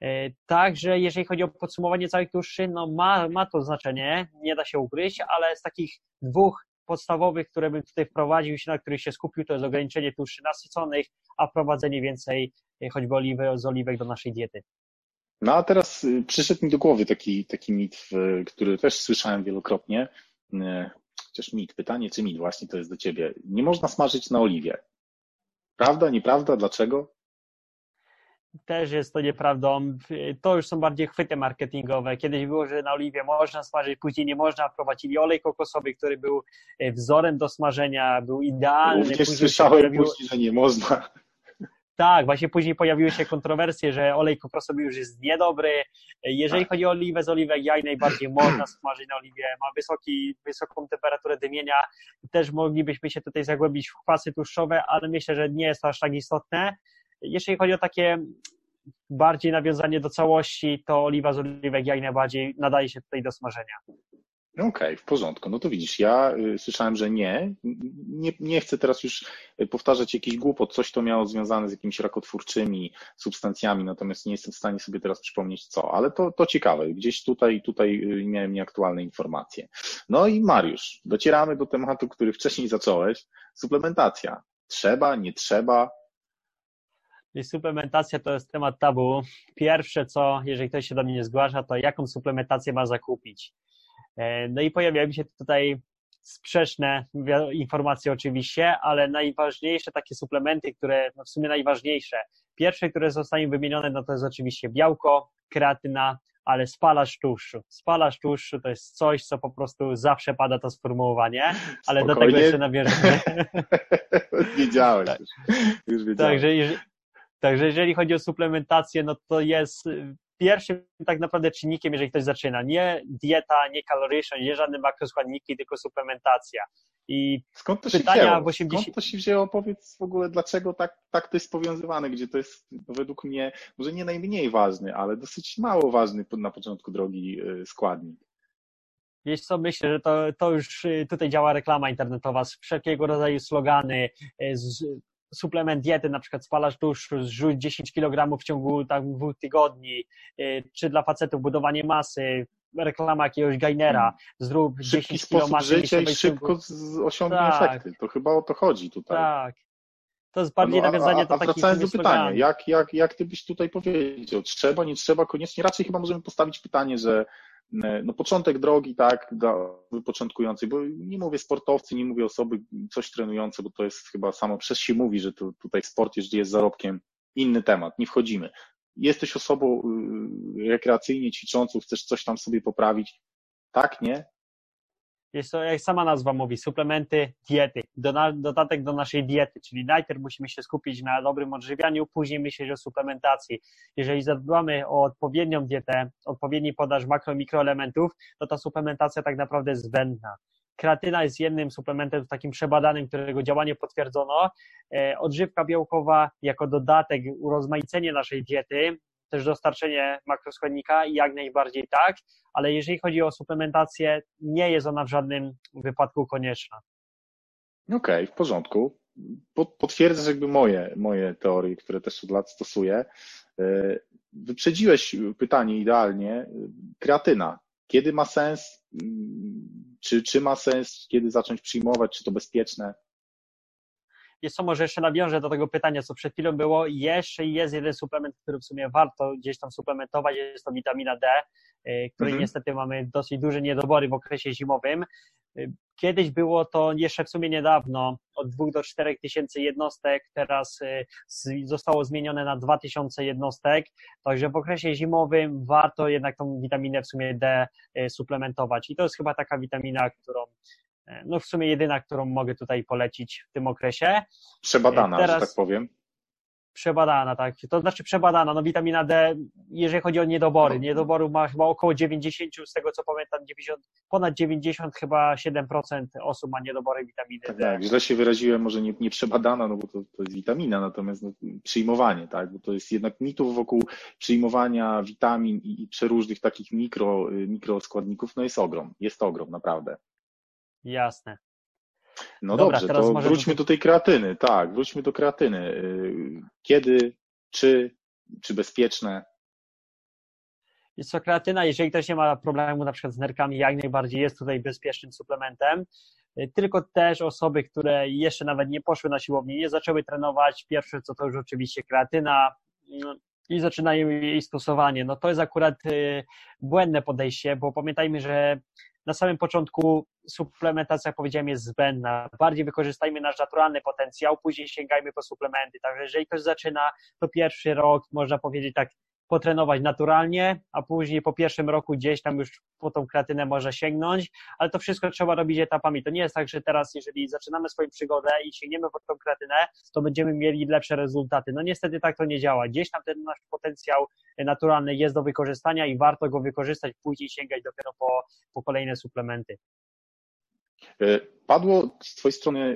E, także jeżeli chodzi o podsumowanie całych tłuszczy, no ma, ma to znaczenie, nie da się ugryźć, ale z takich dwóch podstawowych, które bym tutaj wprowadził, na których się skupił, to jest ograniczenie tłuszczy nasyconych, a wprowadzenie więcej choćby oliwy z oliwek do naszej diety. No a teraz przyszedł mi do głowy taki, taki mit, który też słyszałem wielokrotnie. Chociaż mit, pytanie czy mit właśnie to jest do ciebie. Nie można smażyć na oliwie. Prawda, nieprawda? Dlaczego? też jest to nieprawdą. To już są bardziej chwyty marketingowe. Kiedyś było, że na oliwie można smażyć, później nie można. Wprowadzili olej kokosowy, który był e, wzorem do smażenia, był idealny. Również słyszałem pojawiło... później, że nie można. Tak, właśnie później pojawiły się kontrowersje, że olej kokosowy już jest niedobry. Jeżeli tak. chodzi o oliwę z oliwek, jaj najbardziej <clears throat> można smażyć na oliwie, ma wysoki, wysoką temperaturę dymienia. Też moglibyśmy się tutaj zagłębić w kwasy tłuszczowe, ale myślę, że nie jest to aż tak istotne. Jeśli chodzi o takie bardziej nawiązanie do całości, to oliwa z oliwek jak najbardziej nadaje się tutaj do smażenia. Okej, okay, w porządku. No to widzisz, ja y, słyszałem, że nie. nie. Nie chcę teraz już powtarzać jakiś głupot, coś to miało związane z jakimiś rakotwórczymi substancjami, natomiast nie jestem w stanie sobie teraz przypomnieć co, ale to, to ciekawe. Gdzieś tutaj, tutaj y, miałem nieaktualne informacje. No i Mariusz, docieramy do tematu, który wcześniej zacząłeś. Suplementacja. Trzeba, nie trzeba, i suplementacja to jest temat tabu. Pierwsze co, jeżeli ktoś się do mnie nie zgłasza, to jaką suplementację ma zakupić. E, no i pojawiają się tutaj sprzeczne informacje oczywiście, ale najważniejsze takie suplementy, które no w sumie najważniejsze. Pierwsze, które zostają wymienione, no to jest oczywiście białko, kreatyna, ale spalacz tłuszczu. Spalacz tłuszczu to jest coś, co po prostu zawsze pada to sformułowanie, ale Spokojnie. do tego jeszcze nawiążę. <laughs> wiedziałem. Tak. Już. Także, także jeżeli chodzi o suplementację, no to jest pierwszym tak naprawdę czynnikiem, jeżeli ktoś zaczyna. Nie dieta, nie kaloryczna, nie żadne makroskładniki, tylko suplementacja. I Skąd to się wzięło? 80... Skąd to się wzięło? Powiedz w ogóle, dlaczego tak, tak to jest powiązywane, gdzie to jest no, według mnie może nie najmniej ważny, ale dosyć mało ważny na początku drogi y, składnik. Wiesz co, myślę, że to, to już y, tutaj działa reklama internetowa, wszelkiego rodzaju slogany, y, z, suplement diety, na przykład spalasz tłuszczu, zrzuć 10 kg w ciągu tak, dwóch tygodni, y, czy dla facetów budowanie masy, reklama jakiegoś gainera, hmm. zrób Szybki 10 kg masy. życia i szybko osiągnie tak. efekty. To chyba o to chodzi tutaj. Tak. To jest bardziej no, nawiązanie do a, a takich wracając do pytania, jak, jak, jak ty byś tutaj powiedział, trzeba, nie trzeba, koniecznie, raczej chyba możemy postawić pytanie, że no początek drogi, tak, dla początkujących, bo nie mówię sportowcy, nie mówię osoby coś trenujące, bo to jest chyba samo przez się mówi, że to, tutaj sport, jeżeli jest zarobkiem, inny temat, nie wchodzimy. Jesteś osobą y, rekreacyjnie ćwiczącą, chcesz coś tam sobie poprawić, tak, nie? Jest to, jak sama nazwa mówi, suplementy diety, dodatek do naszej diety, czyli najpierw musimy się skupić na dobrym odżywianiu, później myśleć o suplementacji. Jeżeli zadbamy o odpowiednią dietę, odpowiedni podaż makro, mikroelementów, to ta suplementacja tak naprawdę jest zbędna. Kreatyna jest jednym suplementem takim przebadanym, którego działanie potwierdzono. E, odżywka białkowa jako dodatek, urozmaicenie naszej diety, też dostarczenie makroskładnika jak najbardziej tak, ale jeżeli chodzi o suplementację, nie jest ona w żadnym wypadku konieczna. Okej, okay, w porządku. Potwierdzasz jakby moje, moje teorie, które też od lat stosuję. E, wyprzedziłeś pytanie idealnie. Kreatyna. Kiedy ma sens? Czy, czy ma sens? Kiedy zacząć przyjmować? Czy to bezpieczne? Jest co, może jeszcze nawiążę do tego pytania, co przed chwilą było. Jeszcze jest jeden suplement, który w sumie warto gdzieś tam suplementować, jest to witamina D, y, której mhm. niestety mamy dosyć duże niedobory w okresie zimowym. Y, kiedyś było to jeszcze w sumie niedawno, od 2 do 4 tysięcy jednostek, teraz y, zostało zmienione na 2 tysiące jednostek, także w okresie zimowym warto jednak tą witaminę w sumie D suplementować i to jest chyba taka witamina, którą no w sumie jedyna, którą mogę tutaj polecić w tym okresie. Przebadana, Teraz, że tak powiem. Przebadana, tak. To znaczy przebadana. No witamina D, jeżeli chodzi o niedobory, no. niedoboru ma chyba około 90, z tego co pamiętam, 90, ponad 90 chyba 7% osób ma niedobory witaminy tak, D. Tak, źle się wyraziłem, może nie, nie przebadana, no bo to, to jest witamina, natomiast no, przyjmowanie, tak, bo to jest jednak mitów wokół przyjmowania witamin i, i przeróżnych takich mikro, mikroskładników, no jest ogrom, jest ogrom, naprawdę. Jasne. No Dobra, dobrze, to wróćmy do tej kreatyny. Tak, wróćmy do kreatyny. Y, kiedy, czy, czy bezpieczne? Jest to kreatyna, jeżeli ktoś nie ma problemu na przykład z nerkami, jak najbardziej jest tutaj bezpiecznym suplementem. Y, tylko też osoby, które jeszcze nawet nie poszły na siłownię, nie zaczęły trenować, pierwsze co to już oczywiście kreatyna no, i zaczynają jej stosowanie. No to jest akurat y, błędne podejście, bo pamiętajmy, że na samym początku suplementacja, jak powiedziałem, jest zbędna. Bardziej wykorzystajmy nasz naturalny potencjał, później sięgajmy po suplementy. Także jeżeli ktoś zaczyna, to pierwszy rok, można powiedzieć tak, potrenować naturalnie, a później po pierwszym roku gdzieś tam już po tą kreatynę może sięgnąć, ale to wszystko trzeba robić etapami. To nie jest tak, że teraz, jeżeli zaczynamy swoją przygodę i sięgniemy po tą kreatynę, to będziemy mieli lepsze rezultaty. No niestety tak to nie działa. Gdzieś tam ten nasz potencjał naturalny jest do wykorzystania i warto go wykorzystać, później sięgać dopiero po, po kolejne suplementy. E, padło z Twojej strony e,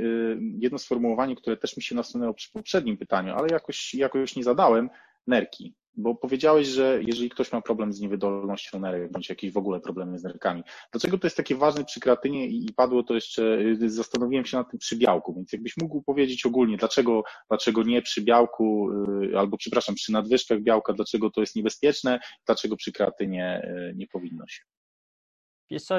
jedno sformułowanie, które też mi się nasunęło przy poprzednim pytaniu, ale jakoś, jakoś nie zadałem. Nerki. Bo powiedziałeś, że jeżeli ktoś ma problem z niewydolnością nerek, bądź jakieś w ogóle problemy z nerkami, dlaczego to jest takie ważne przy kreatynie i padło to jeszcze, y, zastanowiłem się nad tym przy białku, więc jakbyś mógł powiedzieć ogólnie, dlaczego, dlaczego nie przy białku, y, albo przepraszam, przy nadwyżkach białka, dlaczego to jest niebezpieczne, dlaczego przy kreatynie nie powinno się? Co,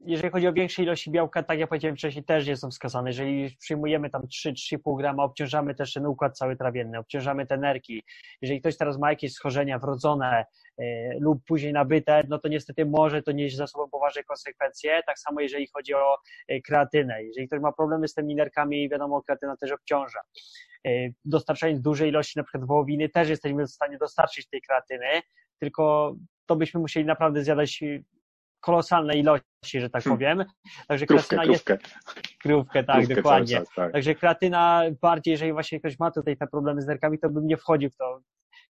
jeżeli chodzi o większe ilości białka, tak jak powiedziałem wcześniej, też jest wskazane. Jeżeli przyjmujemy tam 3-3,5 grama, obciążamy też ten układ cały trawienny, obciążamy te nerki. Jeżeli ktoś teraz ma jakieś schorzenia wrodzone e, lub później nabyte, no to niestety może to nieść za sobą poważne konsekwencje. Tak samo jeżeli chodzi o e, kreatynę. Jeżeli ktoś ma problemy z tymi nerkami, wiadomo, kreatyna też obciąża. E, dostarczając dużej ilości na przykład wołowiny, też jesteśmy w stanie dostarczyć tej kreatyny, tylko to byśmy musieli naprawdę zjadać kolosalne ilości, że tak hmm. powiem. Także krówkę, kreatyna krówkę. jest. Krówkę, tak, krówkę dokładnie. Czas, tak. Także kreatyna bardziej, jeżeli właśnie ktoś ma tutaj te problemy z nerkami, to bym nie wchodził w to.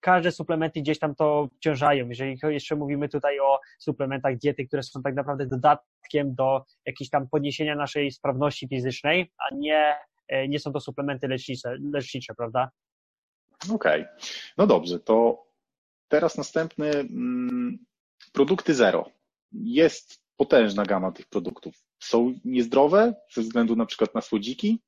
Każde suplementy gdzieś tam to obciążają. Jeżeli jeszcze mówimy tutaj o suplementach diety, które są tak naprawdę dodatkiem do jakiejś tam podniesienia naszej sprawności fizycznej, a nie, e, nie są to suplementy lecznicze, lecznicze prawda? Okej. Okay. No dobrze, to teraz następny mm, produkty zero jest potężna gama tych produktów. Są niezdrowe ze względu na przykład na słodziki?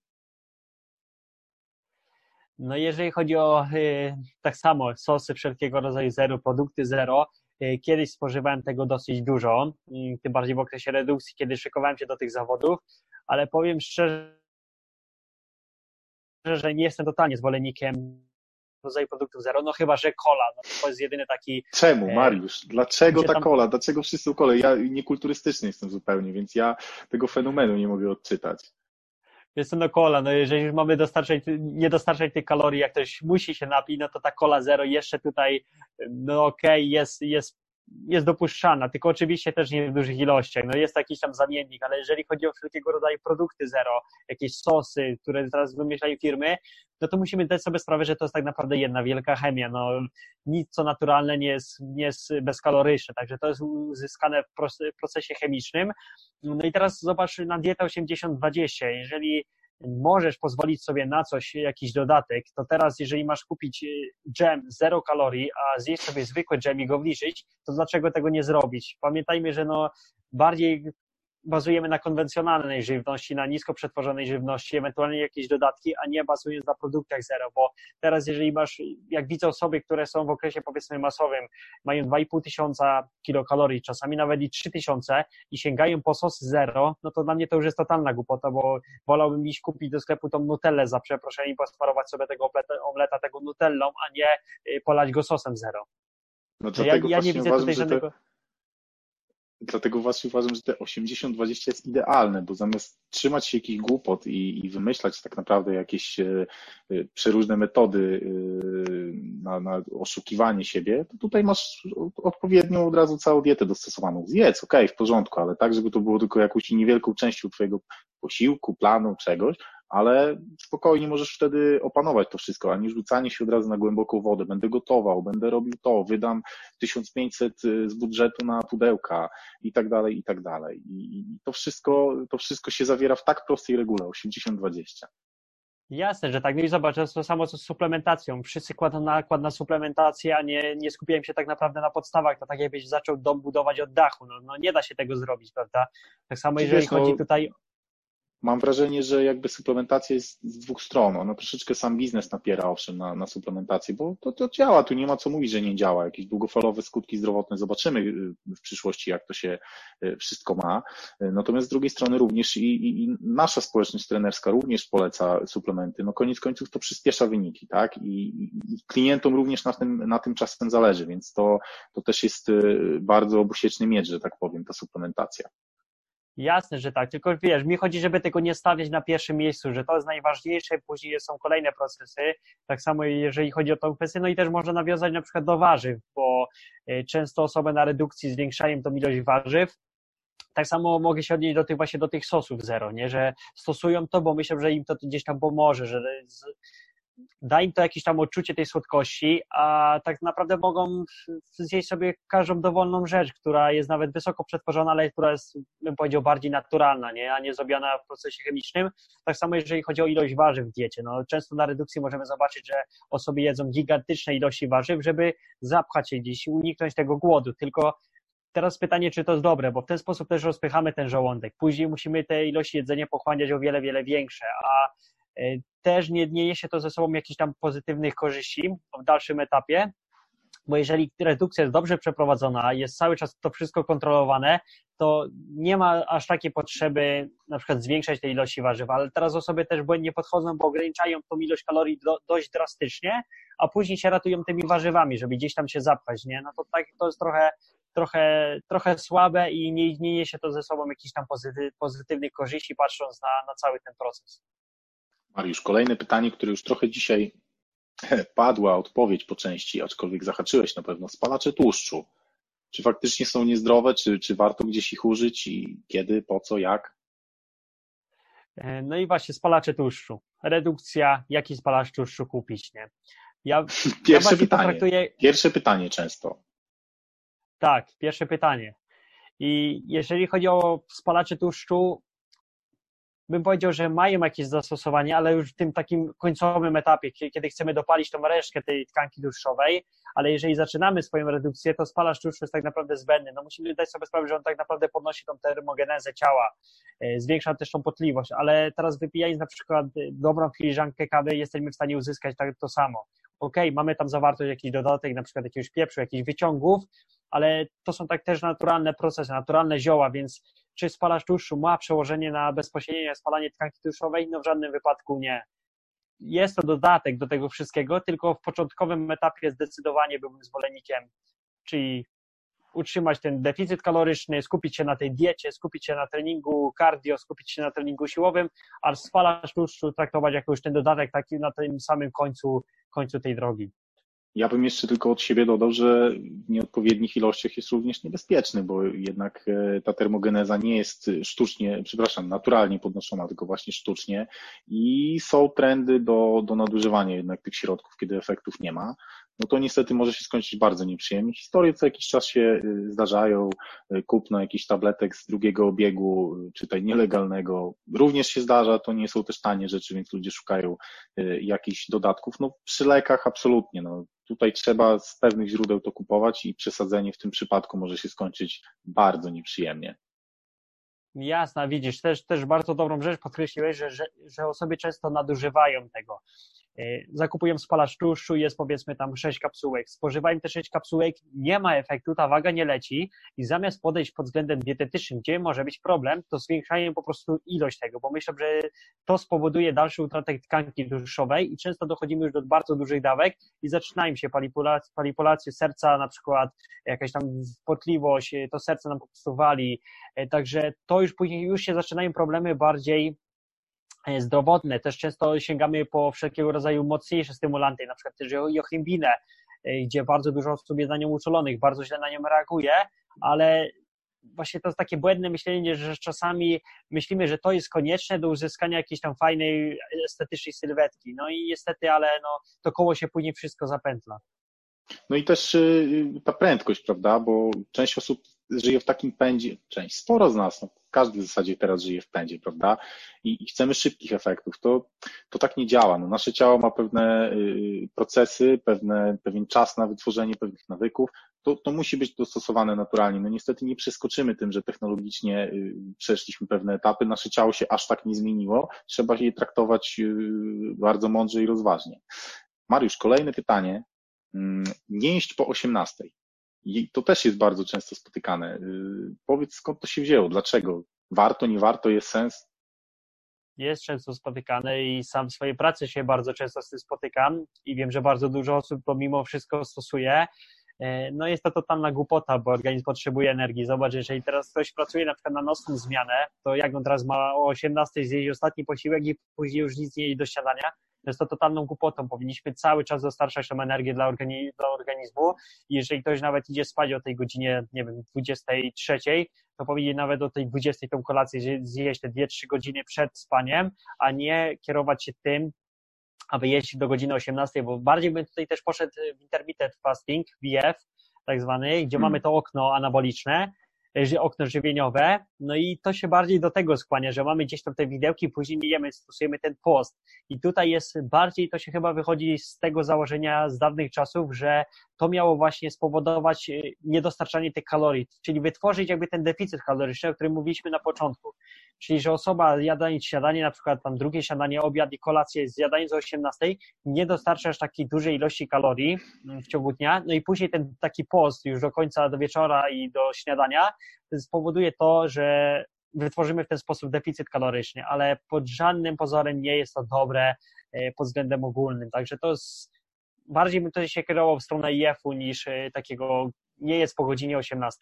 No jeżeli chodzi o y, tak samo sosy wszelkiego rodzaju zero, produkty zero, y, kiedyś spożywałem tego dosyć dużo, y, tym bardziej w okresie redukcji, kiedy szykowałem się do tych zawodów, ale powiem szczerze, że nie jestem totalnie zwolennikiem rodzaju produktów zero, no chyba, że cola, no to jest jedyny taki... Czemu, e, Mariusz? Dlaczego ta tam... cola? Dlaczego wszyscy kole? Ja niekulturystyczny jestem zupełnie, więc ja tego fenomenu nie mogę odczytać. Jest no cola, no jeżeli już mamy dostarczać, nie dostarczać tych kalorii, jak ktoś musi się napić, no to ta cola zero jeszcze tutaj, no okej, okay, jest, jest jest dopuszczalna, tylko oczywiście też nie w dużych ilościach. No jest jakiś tam zamiennik, ale jeżeli chodzi o wszelkiego rodzaju produkty zero, jakieś sosy, które teraz wymyślają firmy, no to musimy dać sobie sprawę, że to jest tak naprawdę jedna wielka chemia. No, nic co naturalne nie jest, nie jest bezkaloryczne, także to jest uzyskane w procesie chemicznym. No i teraz zobacz na dietę 80-20. Jeżeli możesz pozwolić sobie na coś, jakiś dodatek, to teraz jeżeli masz kupić y, dżem zero kalorii, a zjeść sobie zwykły dżem i go wliczyć, to dlaczego tego nie zrobić? Pamiętajmy, że no bardziej bazujemy na konwencjonalnej żywności, na nisko przetworzonej żywności, ewentualnie jakieś dodatki, a nie bazując na produktach zero, bo teraz jeżeli masz, jak widzę osoby, które są w okresie powiedzmy masowym, mają 2,5 tysiąca kilokalorii, czasami nawet i 3 tysiące i sięgają po sos zero, no to dla mnie to już jest totalna głupota, bo wolałbym iść kupić do sklepu tą nutellę za przeproszeniem i posmarować sobie tego omleta, tego nutellą, a nie y, polać go sosem zero. No ja, ja nie widzę tutaj żadnego... Te Dlatego właśnie uważam, że te 80-20 jest idealne, bo zamiast trzymać się jakichś głupot i, i wymyślać tak naprawdę jakieś e, e, przeróżne metody e, na, na, oszukiwanie siebie, to tutaj masz odpowiednią od razu całą dietę dostosowaną. Zjedz, okej, okay, w porządku, ale tak, żeby to było tylko jakąś niewielką częścią twojego posiłku, planu, czegoś, ale spokojnie możesz wtedy opanować to wszystko, a nie rzucanie się od razu na głęboką wodę. Będę gotował, będę robił to, wydam 1500 y, z budżetu na pudełka i tak dalej, i tak dalej. I to wszystko, to wszystko się zawiera w tak prostej regule, 80-20. Jasne, że tak. No i zobacz, to, samo co z suplementacją. Wszyscy kładą nakład na suplementację, a nie, nie skupiają się tak naprawdę na podstawach. To tak jakbyś zaczął dom budować od dachu. No, no nie da się tego zrobić, prawda? Tak samo jeżeli wiesz, no, chodzi tutaj mam wrażenie, że jakby suplementacja jest z dwóch stron. Ona troszeczkę sam biznes napiera owszem na, na suplementację, bo to, to działa, tu nie ma co mówić, że nie działa. Jakieś długofalowe skutki zdrowotne zobaczymy y, w przyszłości, jak to się y, wszystko ma. Natomiast z drugiej strony również i, i, i nasza społeczność trenerska również poleca suplementy. No koniec końców to przyspiesza wyniki, tak? I, i klientom również na tym, na tym czasem zależy, więc to, to też jest y, bardzo obusieczny miecz, że tak powiem, ta suplementacja. Jasne, że tak, tylko wiesz, mi chodzi, żeby tego nie stawiać na pierwszym miejscu, że to jest najważniejsze, później są kolejne procesy, tak samo jeżeli chodzi o tą kwestię, no i też można nawiązać na przykład do warzyw, bo e, często osoby na redukcji zwiększają tą ilość warzyw, tak samo mogę się odnieść do tych właśnie do tych sosów zero, nie, że stosują to, bo myślę, że im to gdzieś tam pomoże, że da im to jakieś tam odczucie tej słodkości, a tak naprawdę mogą zjeść sobie każdą dowolną rzecz, która jest nawet wysoko przetworzona, ale która jest, bym powiedział, bardziej naturalna, nie? a nie zrobiona w procesie chemicznym. Tak samo jeżeli chodzi o ilość warzyw w diecie. No, często na redukcji możemy zobaczyć, że osoby jedzą gigantyczne ilości warzyw, żeby zapchać się gdzieś i uniknąć tego głodu, tylko Teraz pytanie, czy to jest dobre, bo w ten sposób też rozpychamy ten żołądek. Później musimy te ilości jedzenia pochłaniać o wiele, wiele większe, a też nie niesie to ze sobą jakichś tam pozytywnych korzyści w dalszym etapie, bo jeżeli redukcja jest dobrze przeprowadzona, jest cały czas to wszystko kontrolowane, to nie ma aż takiej potrzeby na przykład zwiększać tej ilości warzyw, ale teraz osoby też błędnie podchodzą, bo ograniczają tą ilość kalorii do, dość drastycznie, a później się ratują tymi warzywami, żeby gdzieś tam się zapchać, nie? No to tak, to jest trochę, trochę, trochę słabe i nie, nie niesie to ze sobą jakichś tam pozytywnych korzyści, patrząc na, na cały ten proces. Mariusz, kolejne pytanie, które już trochę dzisiaj <laughs> padła odpowiedź po części, aczkolwiek zahaczyłeś na pewno. Spalacze tłuszczu. Czy faktycznie są niezdrowe, czy, czy warto gdzieś ich użyć i kiedy, po co, jak? E, no i właśnie spalacze tłuszczu. Redukcja, jaki spalacz tłuszczu kupić, nie? Ja, <laughs> Pierwsze ja pytanie. Traktuję... Pierwsze pytanie często. Tak, pierwsze pytanie. I jeżeli chodzi o spalacze tłuszczu, bym powiedział, że mają jakieś zastosowanie, ale już w tym takim końcowym etapie, kiedy chcemy dopalić tą resztkę tej tkanki tłuszczowej, ale jeżeli zaczynamy swoją redukcję, to spalacz tłuszczu jest tak naprawdę zbędny. No musimy dać sobie sprawę, że on tak naprawdę podnosi tą termogenezę ciała, e, zwiększa też tą potliwość, ale teraz wypijając na przykład dobrą filiżankę kawy, jesteśmy w stanie uzyskać tak to samo. Ok, mamy tam zawartość jakiś dodatek, na przykład jakiegoś pieprzu, jakichś wyciągów, ale to są tak też naturalne procesy, naturalne zioła, więc czy spalacz tłuszczu ma przełożenie na bezpośrednie spalanie tkanki tłuszczowej? No w żadnym wypadku nie. Jest to dodatek do tego wszystkiego, tylko w początkowym etapie zdecydowanie byłbym zwolennikiem, czyli utrzymać ten deficyt kaloryczny, skupić się na tej diecie, skupić się na treningu cardio, skupić się na treningu siłowym, a spalacz tłuszczu traktować jako już ten dodatek taki na tym samym końcu, końcu tej drogi. Ja bym jeszcze tylko od siebie dodał, że w nieodpowiednich ilościach jest również niebezpieczny, bo jednak e, ta termogeneza nie jest sztucznie, przepraszam, naturalnie podnoszona, tylko właśnie sztucznie. I są trendy do, do nadużywania jednak tych środków, kiedy efektów nie ma no to niestety może się skończyć bardzo nieprzyjemnie. Historie co jakiś czas się y, zdarzają, y, kupno jakichś tabletek z drugiego obiegu, y, czy tutaj nielegalnego, również się zdarza, to nie są też tanie rzeczy, więc ludzie szukają jakichś dodatków. No przy lekach absolutnie, no tutaj trzeba z pewnych źródeł to kupować i przesadzenie w tym przypadku może się skończyć bardzo nieprzyjemnie. Jasna, widzisz, też, też bardzo dobrą rzecz podkreśliłeś, że, że, że osoby często nadużywają tego. E, zakupują spalacz tłuszczu, jest powiedzmy tam 6 kapsułek, spożywają te 6 kapsułek, nie ma efektu, ta waga nie leci i zamiast podejść pod względem dietetycznym, gdzie może być problem, to zwiększają po prostu ilość tego, bo myślę, że to spowoduje dalszy utratę tkanki tłuszczowej i często dochodzimy już do bardzo dużych dawek i zaczynają się manipulacje, manipulacje serca, na przykład jakaś tam potliwość, to serce nam po prostu wali, e, także to już później już się zaczynają problemy bardziej E, zdrowotne. Też często sięgamy po wszelkiego rodzaju mocniejsze stymulanty, na przykład też jochimbinę, e, gdzie bardzo dużo osób jest na nią uczulonych, bardzo źle na nią reaguje, ale właśnie to jest takie błędne myślenie, że czasami myślimy, że to jest konieczne do uzyskania jakiejś tam fajnej, estetycznej sylwetki. No i niestety, ale no, to koło się później wszystko zapętla. No i też y, ta prędkość, prawda, bo część osób żyje w takim pędzie, część, sporo z nas, no, każdy w zasadzie teraz żyje w pędzie, prawda? I, i, chcemy szybkich efektów. To, to tak nie działa. No, nasze ciało ma pewne y, procesy, pewne, pewien czas na wytworzenie pewnych nawyków. To, to musi być dostosowane naturalnie. No niestety nie przeskoczymy tym, że technologicznie y, przeszliśmy pewne etapy. Nasze ciało się aż tak nie zmieniło. Trzeba je traktować y, bardzo mądrze i rozważnie. Mariusz, kolejne pytanie. Mm, nie jeść po 18. I to też jest bardzo często spotykane. Y, powiedz, skąd to się wzięło? Dlaczego? Warto, nie warto, jest sens? Jest często spotykane i sam w swojej pracy się bardzo często z tym spotykam i wiem, że bardzo dużo osób to mimo wszystko stosuje. E, no jest to totalna głupota, bo organizm potrzebuje energii. Zobacz, jeżeli teraz ktoś pracuje na przykład na nocną zmianę, to jak on teraz ma o 18 zjeść ostatni posiłek i później już nic nie jeść do śniadania, jest to totalną głupotą. Powinniśmy cały czas dostarczać tą energię dla, dla organizmu i jeżeli ktoś nawet idzie spać o tej godzinie, nie wiem, 23, to powinien nawet o tej 20 tą kolację zjeść te 2-3 godziny przed spaniem, a nie kierować się tym, aby jeść do godziny 18, bo bardziej bym tutaj też poszedł w intermittent fasting, VF, tak zwany, gdzie hmm. mamy to okno anaboliczne, okno żywieniowe, no i to się bardziej do tego skłania, że mamy gdzieś tam te widełki, później jemy, stosujemy ten post. I tutaj jest bardziej, to się chyba wychodzi z tego założenia z dawnych czasów, że to miało właśnie spowodować y, niedostarczanie tych kalorii, czyli wytworzyć jakby ten deficyt kaloryczny, o którym mówiliśmy na początku. Czyli, że osoba jadając śniadanie, na przykład tam drugie śniadanie, obiad i kolację zjadając o 18, nie dostarcza aż takiej dużej ilości kalorii mm, w ciągu dnia, no i później ten taki post już do końca, do wieczora i do śniadania spowoduje to, że wytworzymy w ten sposób deficyt kaloryczny, ale pod żadnym pozorem nie jest to dobre e, pod względem ogólnym. Także to jest, bardziej bym to się kierował w stronę IF-u niż e, takiego nie jest po godzinie 18.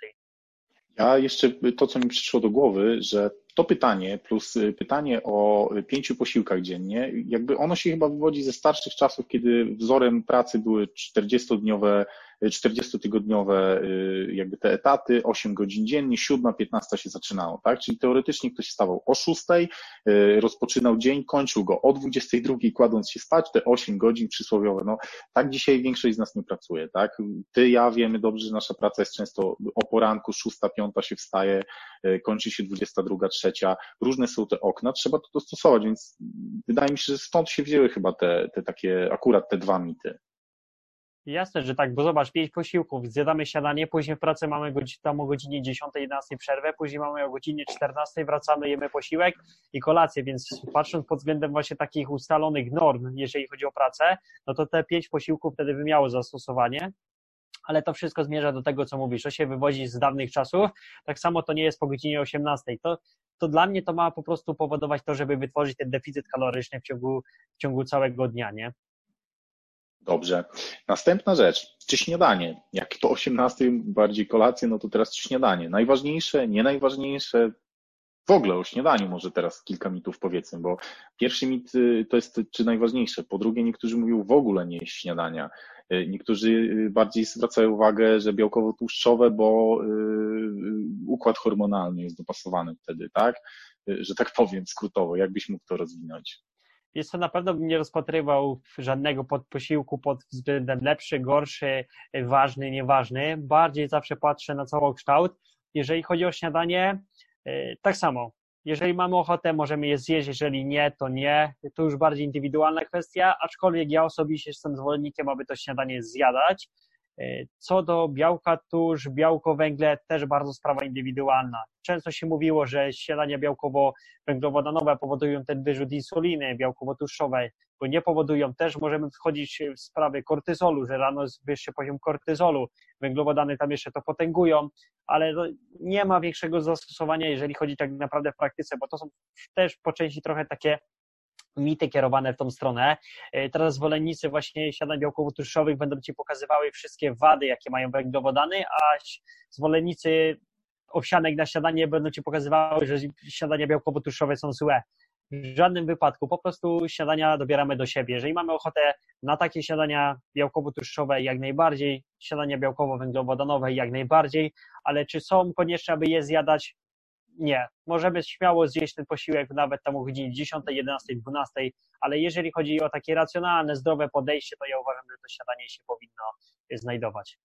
Ja jeszcze to, co mi przyszło do głowy, że to pytanie plus pytanie o pięciu posiłkach dziennie, jakby ono się chyba wywodzi ze starszych czasów, kiedy wzorem pracy były 40-dniowe 40-tygodniowe y, jakby te etaty, 8 godzin dziennie, 7, 15 się zaczynało, tak? Czyli teoretycznie ktoś wstawał o 6, y, rozpoczynał dzień, kończył go o 22, kładąc się spać, te 8 godzin przysłowiowe. No, tak dzisiaj większość z nas nie pracuje, tak? Ty, ja wiemy dobrze, że nasza praca jest często o poranku, 6, 5 się wstaje, y, kończy się 22, 3. Różne są te okna, trzeba to dostosować, więc wydaje mi się, że stąd się wzięły chyba te, te takie, akurat te dwa mity. Jasne, że tak, bo zobacz, pięć posiłków, zjadamy śniadanie, później w pracy mamy tam o godzinie 10, 11 przerwę, później mamy o godzinie 14, wracamy, jemy posiłek i kolację, więc patrząc pod względem właśnie takich ustalonych norm, jeżeli chodzi o pracę, no to te pięć posiłków wtedy by miało zastosowanie, ale to wszystko zmierza do tego, co mówisz, to się wywodzi z dawnych czasów, tak samo to nie jest po godzinie 18, to, to dla mnie to ma po prostu powodować to, żeby wytworzyć ten deficyt kaloryczny w ciągu, w ciągu całego dnia, nie? Dobrze. Następna rzecz, czy śniadanie? Jak to 18 bardziej kolację, no to teraz śniadanie. Najważniejsze, nie najważniejsze, w ogóle o śniadaniu może teraz kilka mitów powiedzmy, bo pierwszy mit y, to jest czy najważniejsze. Po drugie, niektórzy mówią w ogóle nie śniadania. Y, niektórzy y, bardziej zwracają uwagę, że białkowo-tłuszczowe, bo układ hormonalny jest dopasowany wtedy, tak? Że tak powiem skrótowo. Jakbyś mógł to rozwinąć? Jest to na pewno bym nie rozpatrywał żadnego podposiłku pod względem lepszy, gorszy, ważny, nieważny. Bardziej zawsze patrzę na całokształt. Jeżeli chodzi o śniadanie, e, tak samo. Jeżeli mamy ochotę, możemy je zjeść, jeżeli nie, to nie. To już bardziej indywidualna kwestia, aczkolwiek ja osobiście jestem zwolennikiem, aby to śniadanie zjadać. E, co do białka tłuszcz, białko, węgle, też bardzo sprawa indywidualna. Często się mówiło, że śniadania białkowo-węglowodanowe powodują ten wyrzut insuliny białkowo-tłuszczowej, bo nie powodują. Też możemy wchodzić w sprawy kortyzolu, że rano jest wyższy poziom kortyzolu, węglowodany tam jeszcze to potęgują, ale nie ma większego zastosowania, jeżeli chodzi tak naprawdę w praktyce, bo to są też po części trochę takie mity kierowane w tą stronę. E, teraz zwolennicy właśnie śniadań białkowo-tłuszczowych będą Ci pokazywały wszystkie wady, jakie mają węglowodany, a zwolennicy owsianek na śniadanie będą Ci pokazywały, że śniadania białkowo-tłuszczowe są złe. W żadnym wypadku, po prostu śniadania dobieramy do siebie. Jeżeli mamy ochotę na takie śniadania białkowo-tłuszczowe, jak najbardziej, śniadania białkowo-węglowodanowe, jak najbardziej, ale czy są konieczne, aby je zjadać? Nie. Możemy śmiało zjeść ten posiłek nawet tam o godzinie 10, 11, 12, ale jeżeli chodzi o takie racjonalne, zdrowe podejście, to ja uważam, że to śniadanie się powinno znajdować.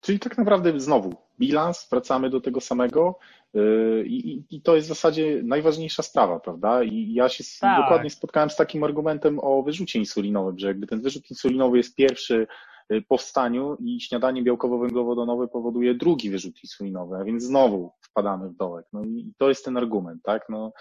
Czyli tak naprawdę znowu bilans, wracamy do tego samego yy, i, i, to jest w zasadzie najważniejsza sprawa, prawda? I ja się tak. dokładnie spotkałem z takim argumentem o wyrzucie insulinowym, że jakby ten wyrzut insulinowy jest pierwszy powstaniu i śniadanie białkowo-węglowodanowe powoduje drugi wyrzut insulinowy, a więc znowu wpadamy w dołek. No i to jest ten argument, tak? No,